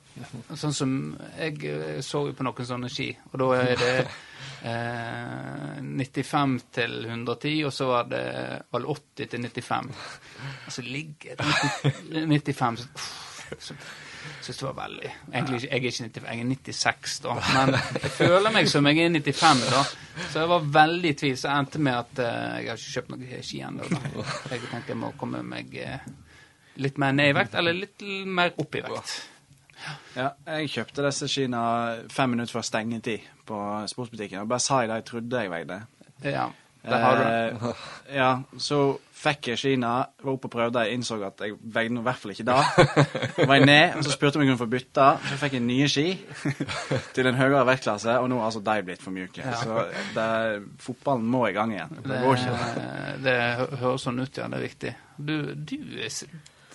Sånn som Jeg eh, så jo på noen sånne ski, og da er det eh, 95 til 110, og så var det vel 80 til 95. Og så ligger det 95 så, uff, så Syns det var veldig Egentlig jeg er ikke 95, jeg er 96, da. Men jeg føler meg som jeg er 95, da. Så jeg var veldig i tvil. Så jeg endte med at eh, jeg har ikke kjøpt noe ski ennå. Jeg tenkte jeg må komme meg eh, litt mer ned i vekt, eller litt mer opp i vekt. Ja, jeg kjøpte disse skiene fem minutter før stengetid på sportsbutikken, og bare sa jeg det jeg trodde jeg veide. Ja, det har du. Eh, ja, så fikk jeg skiene, var oppe og prøvde, jeg innså at jeg veide noe i hvert fall ikke da. var jeg ned, og så spurte jeg om jeg kunne få bytte, så fikk jeg nye ski til en høyere vektklasse, og nå har altså de blitt for mjuke. Ja. Så det, fotballen må i gang igjen. Det Det, går ikke. det hø- høres sånn ut, ja. Det er viktig. Du, du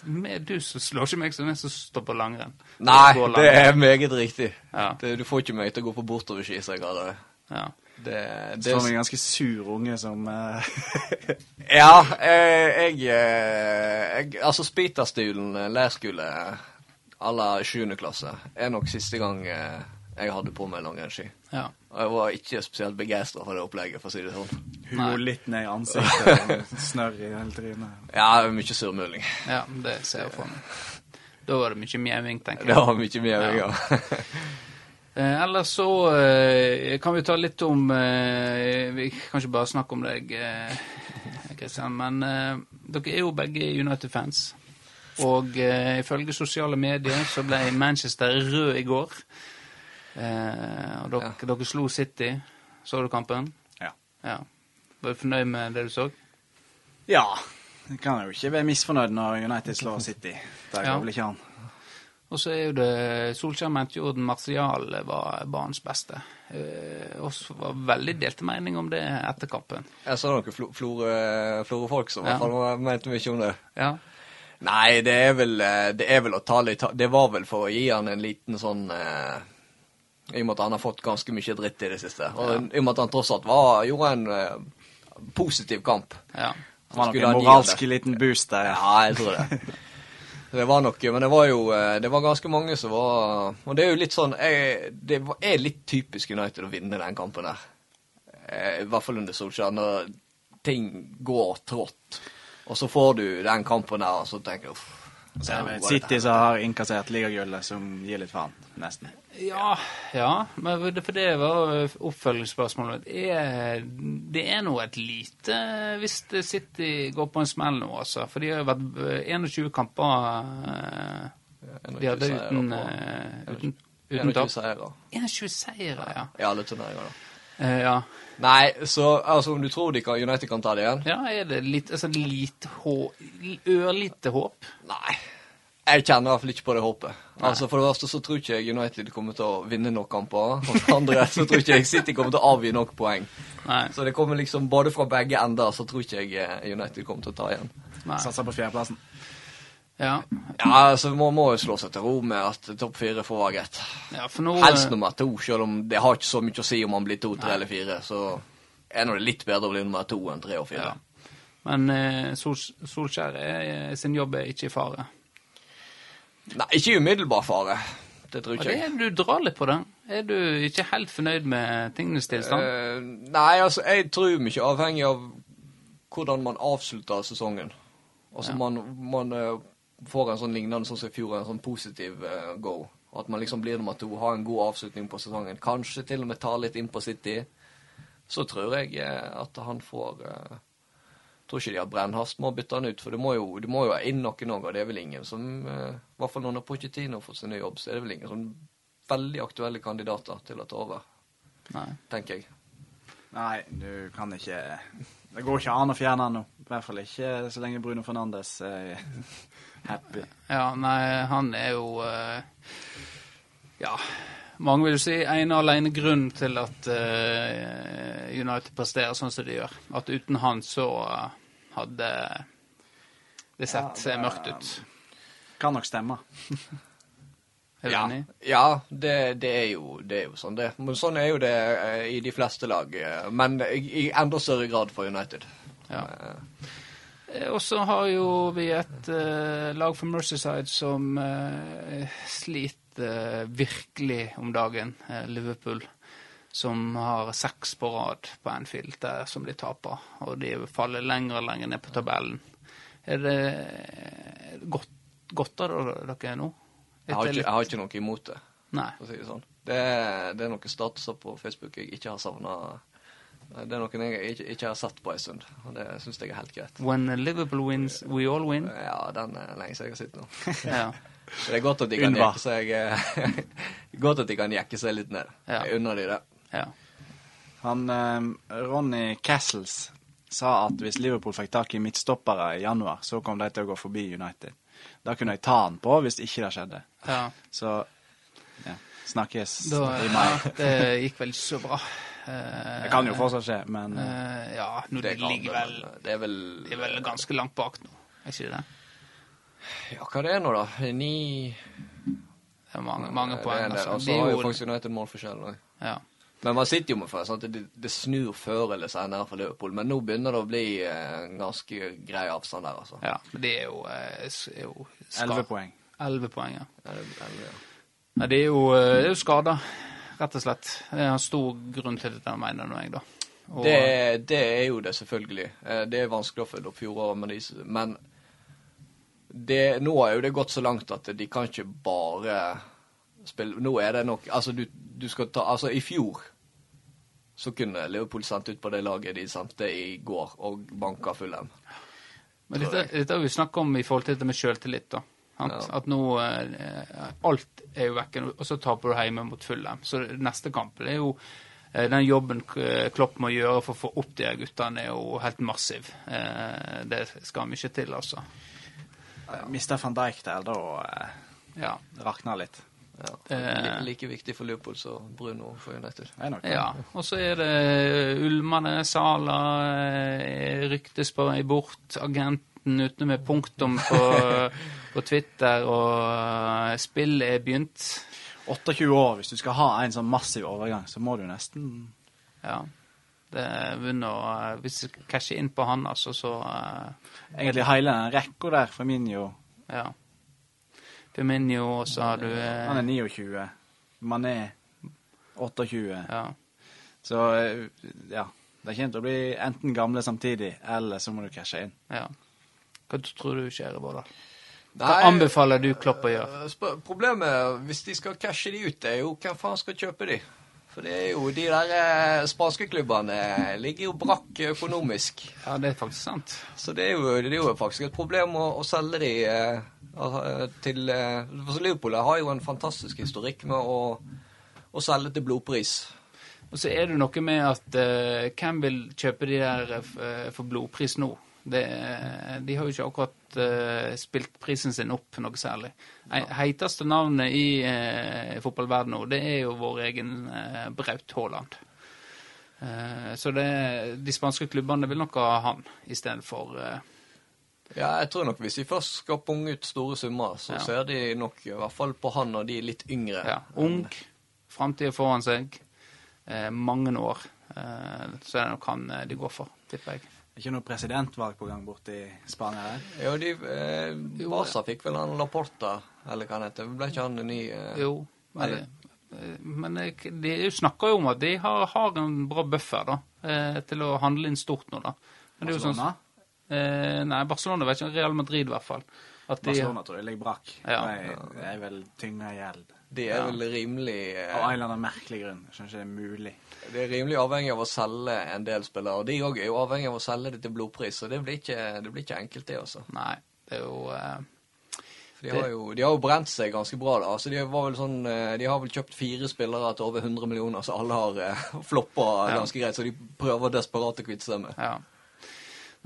med, du som slår ikke meg som den som står på langrenn. Nei, Går det er meget riktig. Ja. Det, du får ikke meg til å gå på bortoverski, så jeg har det. Ja. Det, det Som en ganske sur unge som uh... Ja, eh, jeg, eh, jeg Altså, Spitastulen leirskole à la 7. klasse er nok siste gang eh, jeg hadde på meg langrennsski. ja. Og jeg var ikke spesielt begeistra for det opplegget, for å si det sånn. Hun litt ned i ansiktet snørr i hele trynet. Ja, mye surmuling. ja, det ser jeg for meg. Da var det mye mjauing, tenker jeg. Det var mye mjauing, Ja. ja. Eh, ellers så eh, kan vi ta litt om eh, Vi kan ikke bare snakke om deg, eh, Kristian, men eh, dere er jo begge United-fans. Og eh, ifølge sosiale medier så ble Manchester rød i går. Eh, og dere, dere slo City. Så du kampen? Ja. ja. Var du fornøyd med det du så? Ja. Jeg kan jo ikke være misfornøyd når United slår City. Det Ja. går vel ikke an. Og så er jo det Solskjær mente jo at Martial var banens beste. Eh, og så var veldig delte mening om det etter kampen. Jeg så noen flo- flore folk som i Ja. hvert fall mente mye om det. Ja. Nei, det er vel, eh, det er vel å ta litt Det var vel for å gi han en liten sånn eh, I og med at han har fått ganske mye dritt i det siste. Og i og med at han tross alt var, gjorde en eh, positiv kamp. ja. Det var nok en moralsk liten boost der. Ja, jeg tror det. Det var nok, men det var jo eh, det var ganske mange som var Og det er jo litt sånn jeg, Det er litt typisk United å vinne den kampen der. Eh, I hvert fall under Solskjær. Når ting går trått, og så får du den kampen der, og så tenker du uff. City som har inkassert ligagullet, som gir litt faen. Nesten. Ja, ja, men for det var oppfølgingsspørsmålet. Er, det er nå et lite Hvis City går på en smell nå, altså. For de har jo vært eh, 21 kamper eh, de hadde seiere uten, eh, uten, uten 21 tap. seire 21 seire, ja. i alle turneringer. da. Eh, ja. Nei, så altså, om du tror de kan, United kan ta det igjen? ja, er det litt, altså, lite hå, ørlite håp? Nei. Jeg kjenner i hvert fall ikke på det håpet. Altså For det verste så tror ikke jeg United kommer til å vinne nok kamper. Og For det andre så tror ikke jeg City kommer til å avgi nok poeng. Nei. Så det kommer liksom både fra begge ender, så tror ikke jeg eh, United kommer til å ta igjen. Satser på fjerdeplassen. Ja. Ja, så Man må jo slå seg til ro med at topp fire får være greit. ja, nå Helst nummer to, selv om det har ikke så mye å si om man blir to, tre eller fire. Så er nå det litt bedre å bli nummer to enn tre og fire. ja. Men eh, Sol, Solskjær er, sin jobb er ikke i fare. Nei, ikke i umiddelbar fare. Det tror ikke jeg. du drar litt på det. Er du ikke helt fornøyd med tingenes tilstand? Eh, nei, altså, jeg tror mye avhengig av hvordan man avslutter sesongen. Altså, man, man eh, får en sånn lignende sånn som i fjor, en sånn positiv uh, go. At man liksom blir nummer to, har en god avslutning på sesongen. Kanskje til og med tar litt inn på City. Så tror jeg eh, at han får uh, Tror ikke de har brennhast med å bytte han ut, for det må jo, du må jo inn noen òg, og det er vel ingen som eh, I hvert fall når Pochettino har fått sin nye jobb, så er det vel ingen som veldig aktuelle kandidater til å ta over, Nei. tenker jeg. Nei, du kan ikke Det går ikke an å fjerne han nå. I hvert fall ikke så lenge Bruno Fernandes er happy. Ja, nei, han er jo eh, Ja, mange vil jo si ene og alene grunnen til at eh, United presterer sånn som de gjør. At uten han så eh, hadde det sett Ja, det- mørkt ut. Kan nok stemme. Er du Ja, enig? ja det, det, er jo, det er jo sånn det. Men sånn er jo det i de fleste lag. Men i, i enda større grad for United. Ja. Eh, Og så har jo vi et uh, lag for Mercyside som uh, sliter virkelig om dagen, eh, Liverpool. Som har seks på rad på Anfield der som de taper. Og de faller lenger og lenger ned på tabellen. Er det eh, godt, godt av dere nå? Jeg har, ikke, jeg har ikke noe imot det, Nei. for å si det sånn. Det, det er noen statuser på Facebook jeg ikke har savna. Det er noen jeg ikke, ikke har satt på en stund, og det syns jeg er helt greit. When Liverpool wins, we all win. Ja, den er lenge siden jeg har sett nå. Ja. Så det er godt at de kan Unva. jekke seg eh, Godt at de kan jekke seg litt ned. Ja. Jeg unner de det. ja. Han, eh, Ronny Castles sa at hvis Liverpool fikk tak i midtstoppere i januar, så kom de til å gå forbi United. Da kunne jeg ta han på hvis ikke det skjedde. ja. Så ja, snakkes Da, i mai. det gikk vel ikke så bra. Eh, Det kan jo fortsatt skje, men eh, eh, Ja, nå Det de ligger vel Det er vel det er vel ganske langt bak nå, er ikke det? Ja, hva det er nå, da? Ni Det er mange, mange Det er poeng. Altså. Og så har jo faktisk United målforskjell ja. Men man sitter jo med følelsen at det, det snur før eller senere for Liverpool. Men nå begynner det å bli en ganske grei avstand der, altså. ja, men det er jo, er jo 11 poeng. 11 poeng, ja. Ja, det, det, ja. Nei, det er jo, det er jo skada, rett og slett. Det er en stor grunn til dette, mener jeg, da. Og, Det, det er jo det, selvfølgelig. Eh, Det er vanskelig å følge opp fjoråret med de, men det, nå er jo det gått så langt at de kan ikke bare spille Nå er det nok Altså, du, du skal ta Altså, i fjor så kunne Liverpool sendt ut på det laget de sendte i går, og banka Fulham. Men dette, dette har vi snakket om i forhold til dette med sjøltillit, da. Ja. At nå eh, Alt er jo vekke, og så taper du hjemme mot Fulham. Så neste kamp det er jo eh, Den jobben Klopp må gjøre for å få opp de guttene, er jo helt massiv. Eh, Det skal mye til, altså. Mista van Dijk der, da eh, Ja. rakna litt. Ja. Eh. Like, viktig for Liverpool som Bruno for United. Ja. Og så er det ulmende Sala, ryktes på vei bort, agenten ute med punktum på, på Twitter, og eh, spillet er begynt. 28 år, hvis du skal ha en sånn massiv overgang, så må du nesten Ja. Det begynner å eh, Hvis du casher inn på han, altså, så uh, Egentlig hele den rekka der, Firminio. Ja. Firminio, og så har du uh, Han er 29. Mané 28. Ja. Så ja. Det kommer til å bli enten gamle samtidig, eller så må du cashe inn. ja. Hva tror du skjer i Vårdal? Hva Nei, anbefaler du Klopp å gjøre? eh, Problemet, hvis de skal cashe de ut, er jo hvem faen skal kjøpe de? For det er jo de der eh, spanske klubbene ligger jo brakk økonomisk. Ja, det er faktisk sant. Så det er jo, det er jo faktisk et problem å, å selge de eh, til eh, Liverpool har jo en fantastisk historikk med å, å selge til blodpris. Og så er det noe med at eh, hvem vil kjøpe de der eh, for blodpris nå? Det, de har jo ikke akkurat uh, spilt prisen sin opp noe særlig. Ja. Heiteste navnet i uh, fotballverdenen nå, det er jo vår egen uh, Braut Haaland. Uh, så det, de spanske klubbene vil nok ha han istedenfor uh, Ja, jeg tror nok hvis de først skal punge ut store summer, så Ja. ser de nok i hvert fall på han når de er litt yngre. ja, ung, framtida foran seg, eh, mange år. Eh, så er det nok han eh, de går for, tipper jeg. Ikke noe presidentvalg på gang borte i Spania der. Ja, de, eh, Jo, Barca fikk vel han Laporta, eller hva han heter. Ble ikke han ny eh, Jo, men, eh, men de snakker jo om at de har, har en bra buffer da, eh, til å handle inn stort nå. da. Men det er jo sånn, Barcelona? eh, nei, Barcelona vet ikke, Real Madrid i hvert fall. At de, Barcelona tror jeg ligger brakk. Ja. De de er vel tynga gjeld. De er Ja. vel rimelig eh, Av en eller annen merkelig grunn. Jeg skjønner ikke det er mulig. De er rimelig avhengig av å selge en del spillere. Og de òg er jo avhengig av å selge det til blodpris, så det blir ikke, det blir ikke enkelt, det, altså. Nei, det er jo eh, de har, jo, de har jo brent seg ganske bra, da. Altså, de, sånn, eh, de har vel kjøpt fire spillere til over 100 millioner, så alle har eh, floppa Ja. ganske greit. Så de prøver desperat å kvitte seg med. Ja.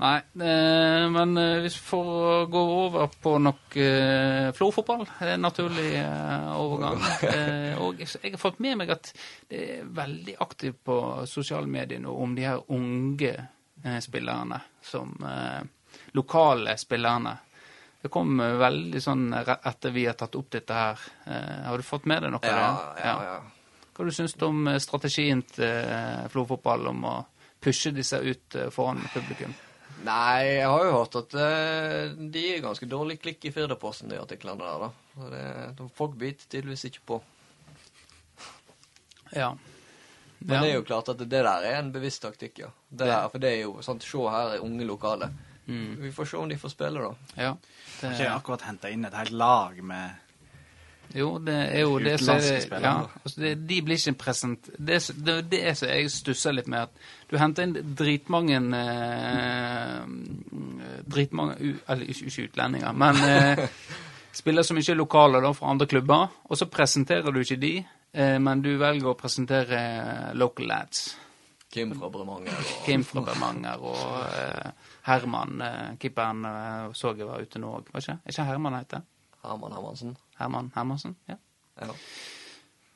Nei, eh, men eh, hvis vi får gå over på nok eh, Florfotball, det er en naturlig eh, overgang. Eh, og jeg har fått med meg at det er veldig aktivt på sosiale medier nå om de her unge eh, spillerne, som lokale spillerne. Det kom veldig sånn etter vi har tatt opp dette her. Har du fått med deg noe av Ja, det? ja, ja. Hva du syns du om strategien til Florfotball om å pushe disse ut foran publikum? Nei, jeg har jo hørt at uh, de er ganske dårlig klikk i Firdaposten, de artiklene der, da. Det, de folk biter tydeligvis ikke på. Ja. Men det er jo klart at det der er en bevisst taktikk, ja. Det der, for det er jo sant, Se her er unge lokale. Mm. Vi får se om de får spille, da. Ja. Har ikke akkurat henta inn et helt lag med jo, det er jo det som ja, altså det, De blir ikke present... Det det, det er så jeg stusser litt med, at du henter inn dritmange eh, Dritmange Eller ikke, ikke utlendinger, men eh, spillere som ikke er lokale, da, fra andre klubber. Og så presenterer du ikke de, eh, men du velger å presentere local lads. Kim fra Bremanger og Kim fra Bremanger og eh, Herman, eh, keeperen, eh, så jeg var ute nå òg. Ikke? Ikke Herman heter? Herman Hermansen. Herman Hermansen? Ja. Ja.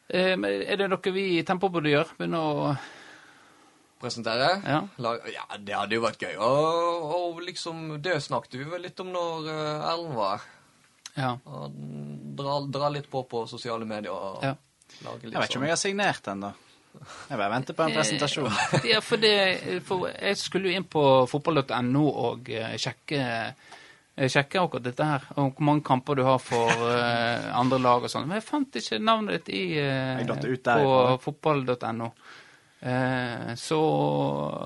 Eh, er det noe vi i Tempo burde gjøre? Begynne å Presentere? Ja. Lag, ja, det hadde jo vært gøy. Og, og liksom, det snakket vi vel litt om når uh, Erlend var her. Ja. Og Dra, dra litt på på sosiale medier og Ja. lage litt Jeg vet ikke om jeg har signert ennå. Jeg bare venter på en presentasjon. Eh, ja, for, det, for jeg skulle jo inn på fotball.no og eh, sjekke eh, Sjekke akkurat dette her, og hvor mange kamper du har for uh, andre lag og sånn. Men jeg fant ikke navnet ditt i, eh, ut på fotball.no. Uh, så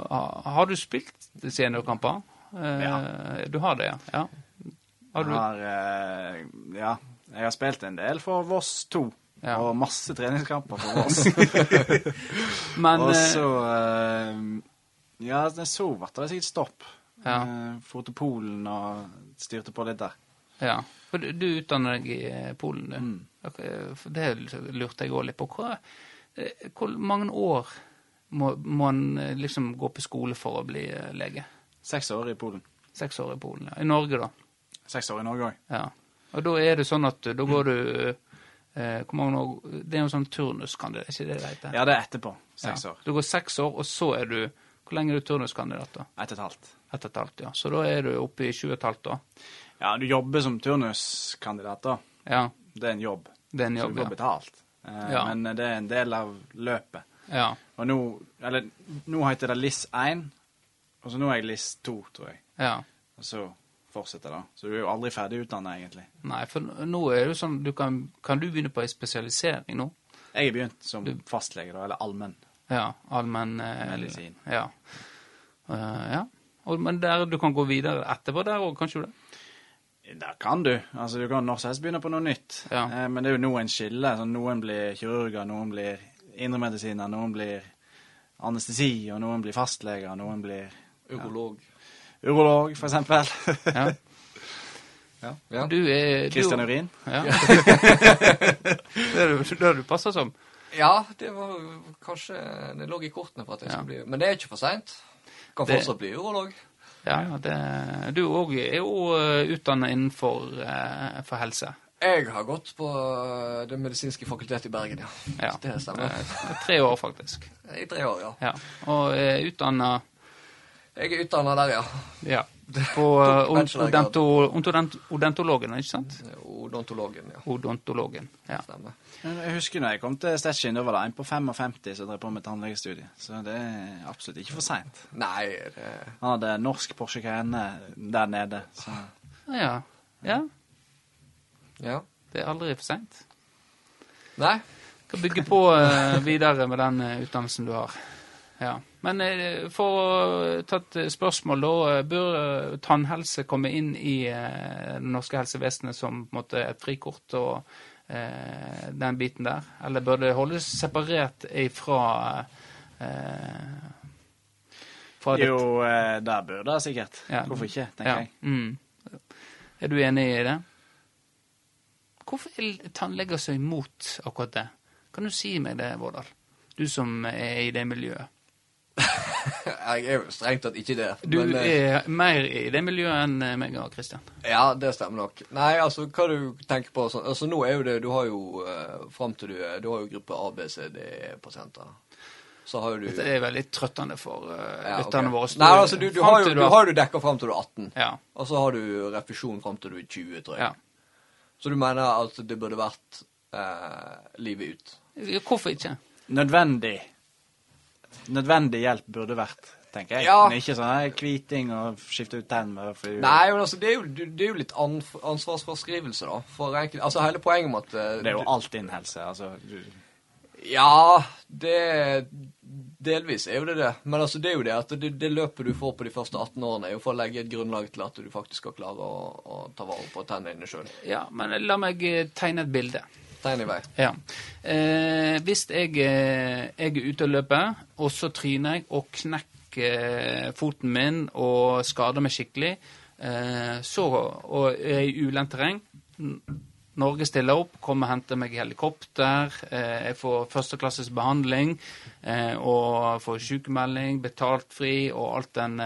ha- har du spilt seniorkamper? Eh, Ja. Du har det, ja? ja. Har du, har, eh, ja, jeg har spilt en del for Voss 2. Ja. Og masse treningskamper for Voss. men og eh, så eh, Ja, så ble det sikkert stopp. Ja. Eh, For til Polen og styrte på litt der. Ja, for du, du utdanner deg i eh, Polen, du. Mm. Det lurte jeg òg litt på. Hva, eh, hvor mange år må, må en eh, liksom gå på skole for å bli eh, lege? Seks år i Polen. Seks år i Polen. ja. I Norge, da? Seks år i Norge òg. Ja. Og da er det sånn at da går du eh, Hvor mange år Det er jo sånn turnuskandidat, er ikke det det heter? Ja, det er etterpå. Seks Ja. år. Du går seks år, og så er du Hvor lenge er du turnuskandidat, da? Ett og et halvt. Ett og et halvt, ja. Så da er du oppe i 20,5, da. Ja, du jobber som turnuskandidat, da. Ja. Det er en jobb. Det er en jobb, Så du får ja. betalt. Eh, Ja. Men det er en del av løpet. ja. Og nå Eller nå heter det LIS 1, og så nå er jeg LIS 2, tror jeg. Ja. Og så fortsetter det. Så du er jo aldri ferdig utdanna, egentlig. Nei, for nå er det jo sånn du kan, kan du begynne på ei spesialisering nå? Jeg har begynt som fastlege, da, eller allmenn. Ja. Allmenn eh, Medisin. Ja. Uh, ja. Men der du kan gå videre etterpå der òg, kanskje du det? Der kan du. Altså, Du kan når som helst begynne på noe nytt. Ja. Eh, men det er jo noen skiller. Sånn, noen blir kirurger, noen blir indremedisiner, noen blir anestesi, og noen blir fastleger, noen blir Urolog. urolog, for eksempel. Ja. Ja. Du er du- Christian Urin. Ja. det er du- det er du passer som. ja, det var kanskje Det lå i kortene for at jeg Ja. skulle bli Men det er ikke for seint. Kan fortsatt bli urolog. Ja, det, du òg er jo utdanna innenfor eh, for helse. Jeg har gått på øh, Det medisinske fakultetet i Bergen, ja. Ja. Det stemmer. Eh, Tre år, faktisk. I tre år, ja. Ja. Og er utdanna Jeg er utdanna der, ja. ja, på eh, odonto, odontologen, ikke sant? Odontologen, ja. Odontologen. Ja. Stemmer. Jeg husker når jeg kom til Stettin, da var det en på 55 som drev på med tannlegestudie. Så det er absolutt ikke for seint. Nei, det Han hadde norsk Porsche Cayenne der nede. Så ja. ja. Ja. Det er aldri for seint. Nei. Kan bygge på eh, videre med den eh, utdannelsen du har. Ja. Men eh, for å ta et spørsmål, da. eh, Bør eh, tannhelse komme inn i det norske helsevesenet som måte, et frikort og eh, den biten der? Eller bør det holdes separert ifra eh, fra det? jo, der burde det sikkert. Ja. Hvorfor ikke, tenker Ja. jeg. Mm. Er du enig i det? hvorfor er tannleger så imot akkurat det? Kan du si meg det, Vårdal? Du som er i det miljøet. Jeg er jo strengt tatt ikke det. Du men, eh, er mer i det miljøet enn eh, meg og Kristian. Ja, det stemmer nok. Nei, altså, hva du tenker på sånn Altså, nå er jo det Du har jo uh, fram til du Du har jo gruppe A, B, C, D-pasienter. Så har jo du Dette er veldig trøttende for uh, Ja, ok. lytterne våre. Nei, altså, du, du, har jo, du har jo dekka fram til du er 18. Ja. Og så har du refusjon fram til du er 20, tror jeg. ja. Så du mener at det burde vært eh, livet ut? Hvorfor ikke? Nødvendig. Nødvendig hjelp burde vært, tenker jeg. Ja. Men ikke sånn kviting og skifte ut tenner. fordi Nei, men altså, det er jo, det er jo litt ansvarsforskrivelse, da. For enkelt, altså, hele poenget med at uh, Det er jo alt innen helse. Altså, du, Ja, det Delvis er jo det det. Men altså, det er jo det at det, det løpet du får på de første 18 årene, er jo for å legge et grunnlag til at du faktisk skal klare å, å ta vare på tennene dine sjøl. Ja, men la meg eh, tegne et bilde. Tegn i vei. Ja. Eh, hvis jeg, eh, jeg er ute og løper, og så tryner jeg og knekker eh, foten min og skader meg skikkelig, eh, så, og er i ulendt terreng Norge stiller opp, kommer og henter meg i helikopter. Eh, jeg får førsteklasses behandling eh, og får sykemelding, betalt fri og alt den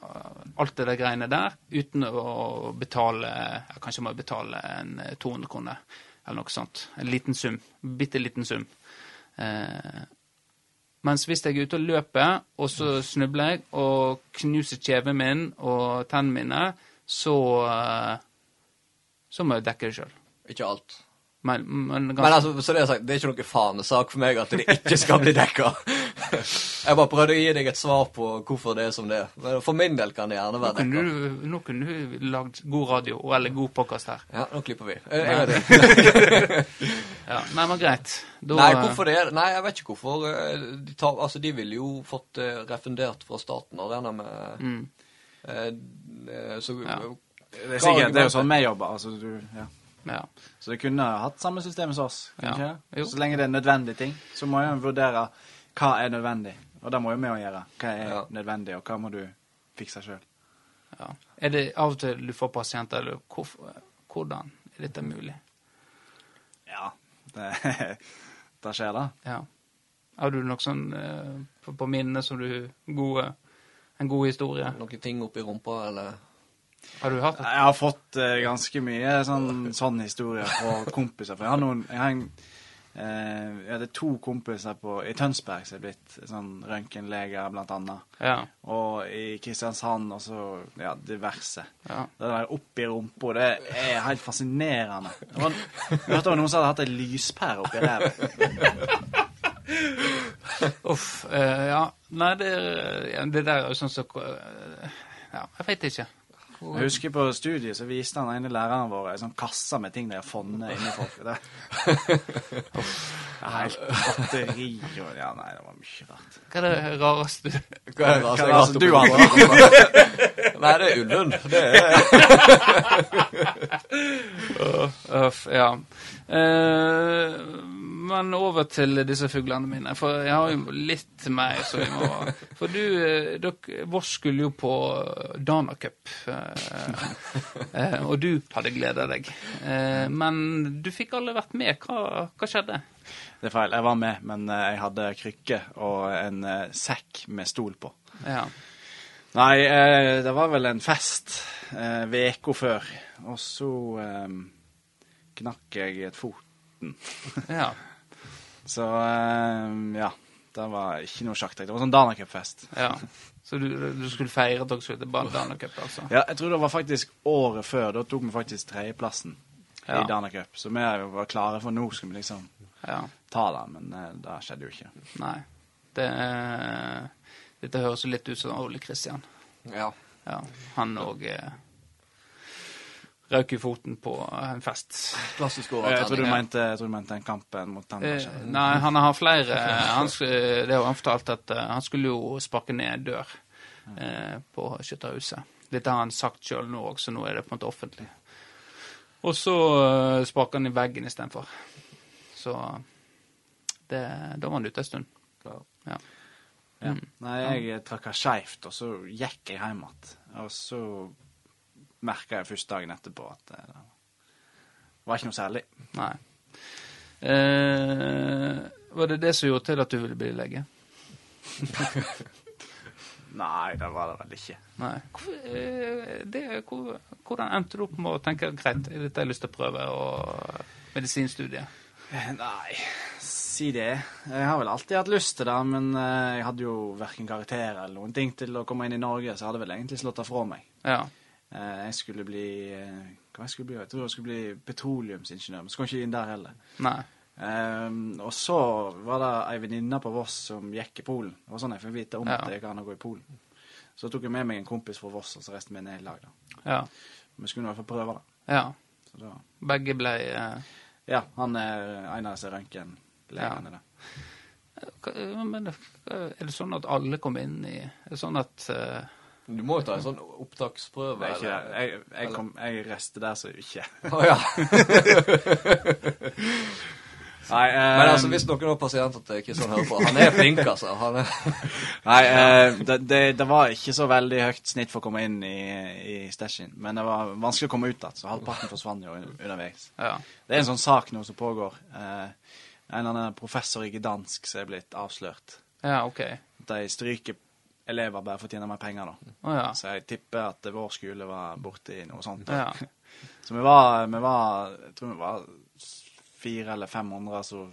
alt det der greiene der uten å betale ja, Kanskje må jeg betale en eh, 200 kroner eller noe sånt. En liten sum. Bitte liten sum. Eh, mens hvis jeg er ute og løper, og så snubler jeg og knuser kjeven min og tennene mine, så eh, så må jeg dekke det sjøl. Ikke alt. Men, men, Men altså, så det er sagt, det er ikke noe fanesak for meg at det ikke skal bli dekka. Jeg bare prøvde å gi deg et svar på hvorfor det er som det er. Men for min del kan det gjerne være det. nå kunne du lagd god radio, eller god podkast her. Ja, nå klipper vi. Jeg vet gang. Ja, nei, men greit. Da, Nei, hvorfor det er Nei, jeg vet ikke hvorfor. eh, De, tar, altså, de ville jo fått eh, refundert fra staten og regner med Mm. eh, eh, Så Ja. det er sikkert, det er jo sånn vi jobber. Altså, du, ja. Ja. Så det kunne hatt samme system som oss. Ja. Ikke? Jo. Så lenge det er nødvendige ting, så må en vurdere hva er nødvendig. Og det må jo vi òg gjøre. Hva er Ja. nødvendig, og hva må du fikse sjøl. ja. Er det av og til du får pasienter, eller hvorfor, hvordan er dette mulig? Ja, det, det skjer, da. Ja. Har du noe sånn eh, på, på minnet som du gode, En god historie? Noen ting oppi rumpa, eller Har du hatt det? Jeg har fått eh, ganske mye sånn, sånn historie fra kompiser. For jeg har noen jeg har en, Jeg hadde to kompiser på, i Tønsberg som er blitt sånn røntgenleger, blant annet. Ja. Og i Kristiansand og så ja, diverse. ja. Det der oppi rumpa, det er helt fascinerende. Det var, jeg hørte om noen som hadde hatt ei lyspære oppi ræva. Uff. Uh, ja. Nei, det, det der er jo sånn som eh, Ja, jeg veit ikke. Jeg husker på studiet så viste han ene læreren vår ei sånn kasse med ting de har funnet inni folk. Helt batteri og Ja, nei, det var mye rart. Hva er det rareste Hva er det, rareste er jeg det har hatt du har? Nei, det er ulven. Det er Uff, ja. Uh, men over til disse fuglene mine. For jeg har jo litt mer som jeg må For du, eh, dere, Voss skulle jo på Dana Cup. uh, eh, og du hadde gleda deg. Uh, men du fikk alle vært med. Hva, hva skjedde? Det er feil. Jeg var med, men eh, jeg hadde krykke og en eh, sekk med stol på. Ja. Nei, eh, det var vel en fest veka før, og så knakk jeg et foten. ja. Så ja, det var ikke noe sjakktrekk. Det var sånn Dana Cup-fest. ja. Så du, du skulle feire at dere skulle til Danacup, altså? Ja, jeg tror det var faktisk året før. Da tok vi faktisk tredjeplassen Ja. i Danacup. Så vi var klare for nå skulle vi liksom Ja. ta den, men eh, det skjedde jo ikke. Nei. Det, dette høres jo litt ut som Ole Kristian. Ja. Ja, han òg eh, røk i foten på en fest. Klassisk Jeg tror du mente, jeg tror du mente en kampen mot Eh, Tandberg. nei, han har flere han, sk- Det har han fortalt at eh, han skulle jo sparke ned en dør eh, på Skytterhuset. Dette har han sagt sjøl nå også, nå er det på en måte offentlig. Og så uh, sparker han i veggen istedenfor. Så det, da var han ute en stund. Ja. Ja. Mm. Nei, jeg trakka skeivt, og så gikk jeg hjem igjen. Og så merka jeg først dagen etterpå at det var ikke noe særlig. Nei. Eh, var det det som gjorde til at du ville bli lege? Nei, det var det vel ikke. Nei. Hvor, eh, det, hvor, hvordan endte du opp med å tenke greit, dette har jeg lyst til å prøve, og medisinstudiet? Nei, si det. Jeg har vel alltid hatt lyst til det, men eh, jeg hadde jo verken karakterer eller noen ting til å komme inn i Norge, så jeg hadde vel egentlig slått det fra meg. Ja. Eh, Jeg skulle bli eh, Hva jeg skulle bli? Jeg tror jeg skulle bli petroleumsingeniør, men jeg ikke inn der heller. Nei. Um, og så var det ei venninne på Voss som gikk i Polen. Det var sånn jeg fikk vite om Ja. at det gikk an å gå i Polen. Så tok jeg med meg en kompis fra Voss, og så reiste vi ned i lag. da. Ja. Vi skulle i hvert fall prøve det. ja. Så da, Begge ble eh, ja, han er en av disse røntgenlegene. da. hva- Men er det sånn at alle kom inn i Er det sånn at eh, Du må jo ta en sånn opptaksprøve. Nei, ikke det. Jeg, jeg, kom, jeg reiste der, så ikke. Å ja. Nei, eh, Men altså, hvis noen av pasientene til Kristian hører på, han er flink, altså. Han er... Nei, eh, det, det, det var ikke så veldig høyt snitt for å komme inn i, i Stashin, men det var vanskelig å komme ut igjen, så halvparten forsvant jo un- underveis. Ja. Det er en sånn sak nå som pågår. Eh, en eller annen professor i Gdansk som er blitt avslørt. Ja, OK. De stryker elever bare for å tjene mer penger, da. Oh, ja. Så jeg tipper at vår skole var borti noe sånt. da. ja. Så vi var, vi var Jeg tror vi var fire eller 500 som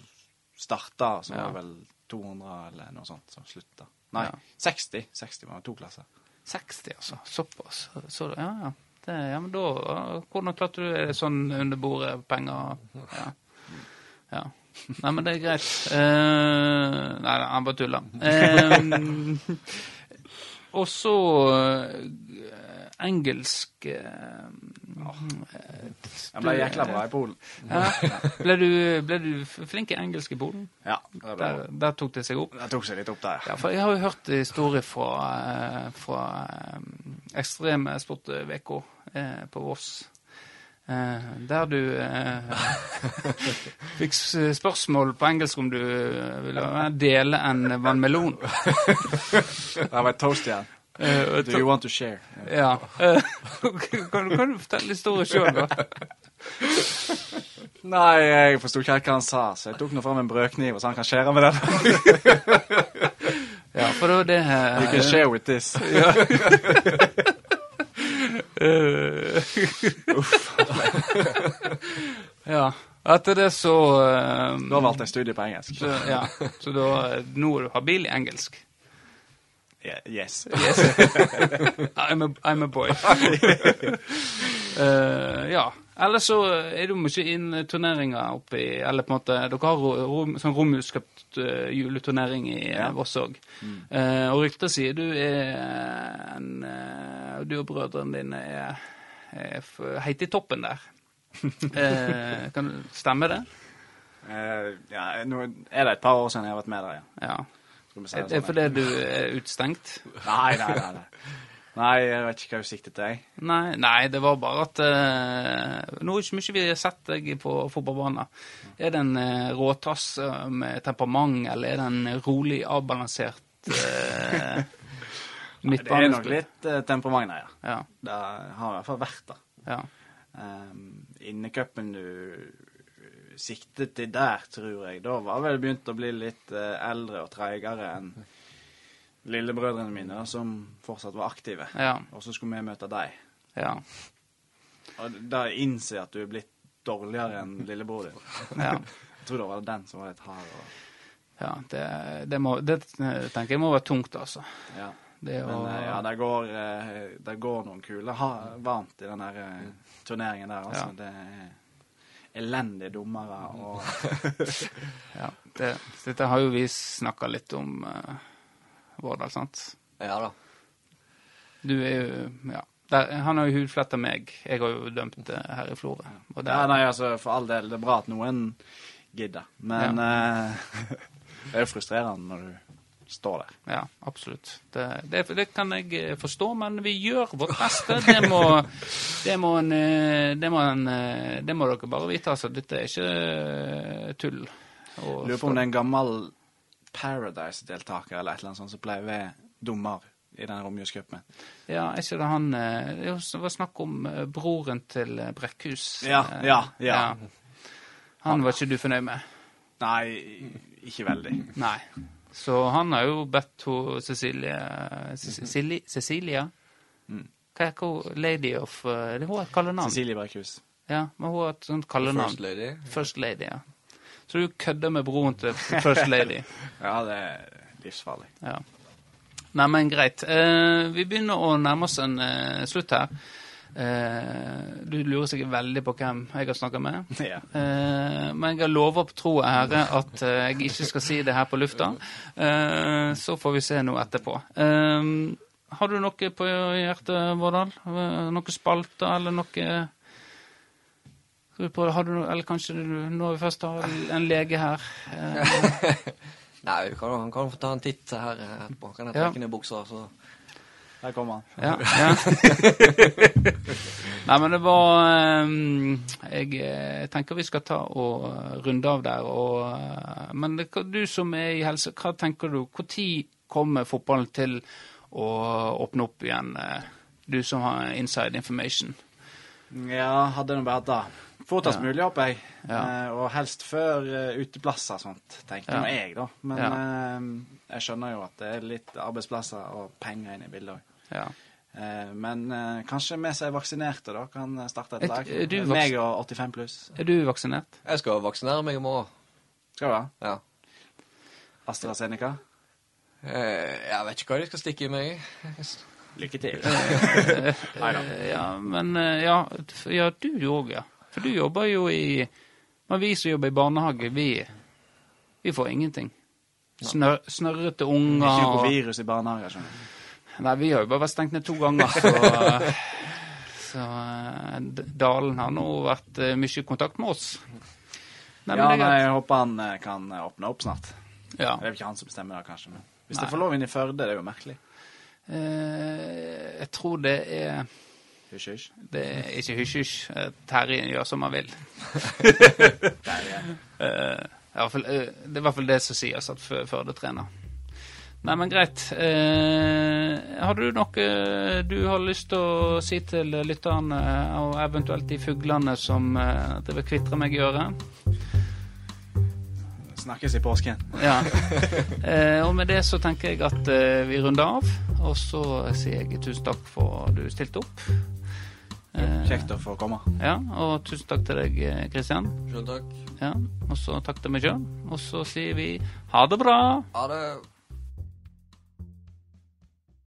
starta, så var det vel 200 eller noe sånt som slutta. Nei, Ja. 60. 60 var to klasser. 60, altså. Såpass. Så, ja, ja. Det, ja, men da Hvordan klarte du det sånn under bordet, penger Ja. ja. Nei, men det er greit. Uh, nei, han bare tuller. Uh, og så eh, engelsk eh, Jeg ble jækla bra i Polen. Ja. Ble, du, ble du flink i engelsk i Polen? Ja, Der, der tok det seg opp? det tok seg litt opp der. Ja, for jeg har jo hørt historier fra, eh, fra eh, Ekstreme Sport-VK eh, på Voss. Eh, der du eh, fikk spørsmål på engelsk om du ville dele en vannmelon. Det var et toast igjen. Og Do you want to share? Ja. Uh, kan, kan du fortelle historien sjøl, da? Nei, jeg forsto ikke helt hva han sa, så jeg tok nå fram en brødkniv, så han kan skjære med den. Ja, for da det eh, You can share with this. Eh, ja. Etter det så uh, Da valgte jeg studie på engelsk. Så, ja, så da, nå er du habil i engelsk. Yeah, yes. Yes. I'm, a, I'm a boy. uh, ja. Eller så er det jo mye inn turneringer oppi Eller på en måte Dere har rom, sånn romjulskapt uh, juleturnering i Ja. uh, Voss òg. og ryktet sier du er en uh, Du og brødrene dine er, er f- i toppen der. Eh, kan du stemme det? Eh, ja, nå er det et par år siden jeg har vært med der, ja. Ja. Skal vi si Er det fordi du er utestengt? Nei, nei, nei. nei. Nei, jeg vet ikke hva hun siktet til, jeg. Nei, nei, det var bare at uh, Nå er det ikke mye vi har sett deg på fotballbanen. Er det en uh, råtass eh, med temperament, eller er det en rolig, avbalansert uh, Det er nok litt uh, temperament der, ja. Ja. Det har i hvert fall vært det. ja. Um, Innecupen du siktet til der, tror jeg, da var vel begynt å bli litt eh, eldre og treigere enn lillebrødrene mine, som fortsatt var aktive. Ja. Og så skulle vi møte deg. Ja. Og da innse at du er blitt dårligere enn lillebror din. ja. Jeg tror det var den som var litt hard. Og, ja det, det, må, det tenker jeg må være tungt, altså. ja. Det å Men eh, ja, det går, eh, det går noen kuler varmt i den turneringen der, altså. Ja. Det er elendige dommere og ja, det, Dette har jo vi snakka litt om, uh, Vårdal, sant? Ja da. Du er jo Ja. Der, han har jo hudfletta meg. Jeg har jo dømt det her i Florø. Og Ja, nei, altså, for all del, det er bra at noen gidder. Men eh, det er jo frustrerende når du står der. Ja, absolutt. Det, det, det kan jeg eh, forstå, men vi gjør vårt beste. Det må, det må, en, eh, det må, en, eh, det må dere bare vite. Altså, dette er ikke tull. Lurer på om det er en gammel Paradise-deltaker eller et eller annet sånt som pleier å være dommer i den romjulscupen. Ja, er ikke det han Det var snakk om broren til Brekkhus. Ja, ja, ja, ja. Han var ikke du fornøyd med? Nei, ikke veldig. Nei. Så han har jo bedt hun Cecilie Cecilie? Cecilia? Mm. Hva er hun Lady of Det er hun et kallenavn. Cecilie Berkhus. Ja, men hun har et sånt kallenavn. First lady. First Lady, ja. Så du kødder med broren til First Lady. Ja, det er livsfarlig. Ja. Nei, men greit. Eh, vi begynner å nærme oss en eh, slutt her. Eh, du lurer sikkert veldig på hvem jeg har snakka med. Ja. Eh, men jeg har lova på tro og ære at eh, jeg ikke skal si det her på lufta. Eh, så får vi se noe etterpå. Har du noe på hjertet, Vårdal? Noe spalter, eller noe på, har du Eller kanskje du, når vi først har en lege her Nei, vi kan, han kan få ta en titt her etterpå. Kan jeg Ja. trekke ned buksa, så Der kommer han. Ja. ja. Nei, men det var um, Jeg jeg, tenker vi skal ta og eh, runde av der. Og, eh, men det, du som er i helse, hva tenker du? Når kommer fotballen til å åpne opp igjen? eh, Du som har inside information. Ja, hadde nå vært det. Fortest Ja. mulig, håper jeg. Ja. Eh, og helst før uh, uteplasser og sånt, tenker Ja. nå jeg, da. Men Ja. eh, jeg skjønner jo at det er litt arbeidsplasser og penger inne i bildet òg. Ja. Eh, men eh, kanskje vi som er vaksinerte, da, kan starte et Er- lag. er Meg og 85 pluss. Er du vaksinert? Jeg skal vaksinere meg i morgen. Skal du ha? Ja. AstraZeneca? Eh, Jeg vet ikke hva de skal stikke i meg. Lykke til. Neida. Ja, men eh, ja, ja du òg, ja. For du jobber jo i Men vi som jobber i barnehage, vi, vi får ingenting. Snør, snørrete unger Ikke noe virus i barnehager, skjønner du. Nei, vi har jo bare vært stengt ned to ganger, så Så eh, Dalen har nå vært eh, mye i kontakt med oss. Nei, ja, men jeg håper han eh, kan åpne opp snart. Ja. Det er jo ikke han som bestemmer det, kanskje. Men hvis Nei. det får lov inn i Førde, det er jo merkelig. Eh, jeg tror det er Hysj, hysj. Det er ikke hysj-hysj. Eh, Terje gjør som han vil. Eh, fall, eh, det er i hvert fall det som sies at Fø- Førde trener. Nei, men greit. Eh, har du noe du har lyst til å si til lytterne, og eventuelt de fuglene som eh, driver og kvitrer meg i øret? Snakkes i påsken. Ja. Eh, og med det så tenker jeg at eh, vi runder av. Og så sier jeg tusen takk for at du stilte opp. Eh, Kjekt å få komme. Ja, og tusen takk til deg, Kristian. Christian. Sjøl takk. Ja, og så takk til meg sjøl. Og så sier vi ha det bra. Ha det.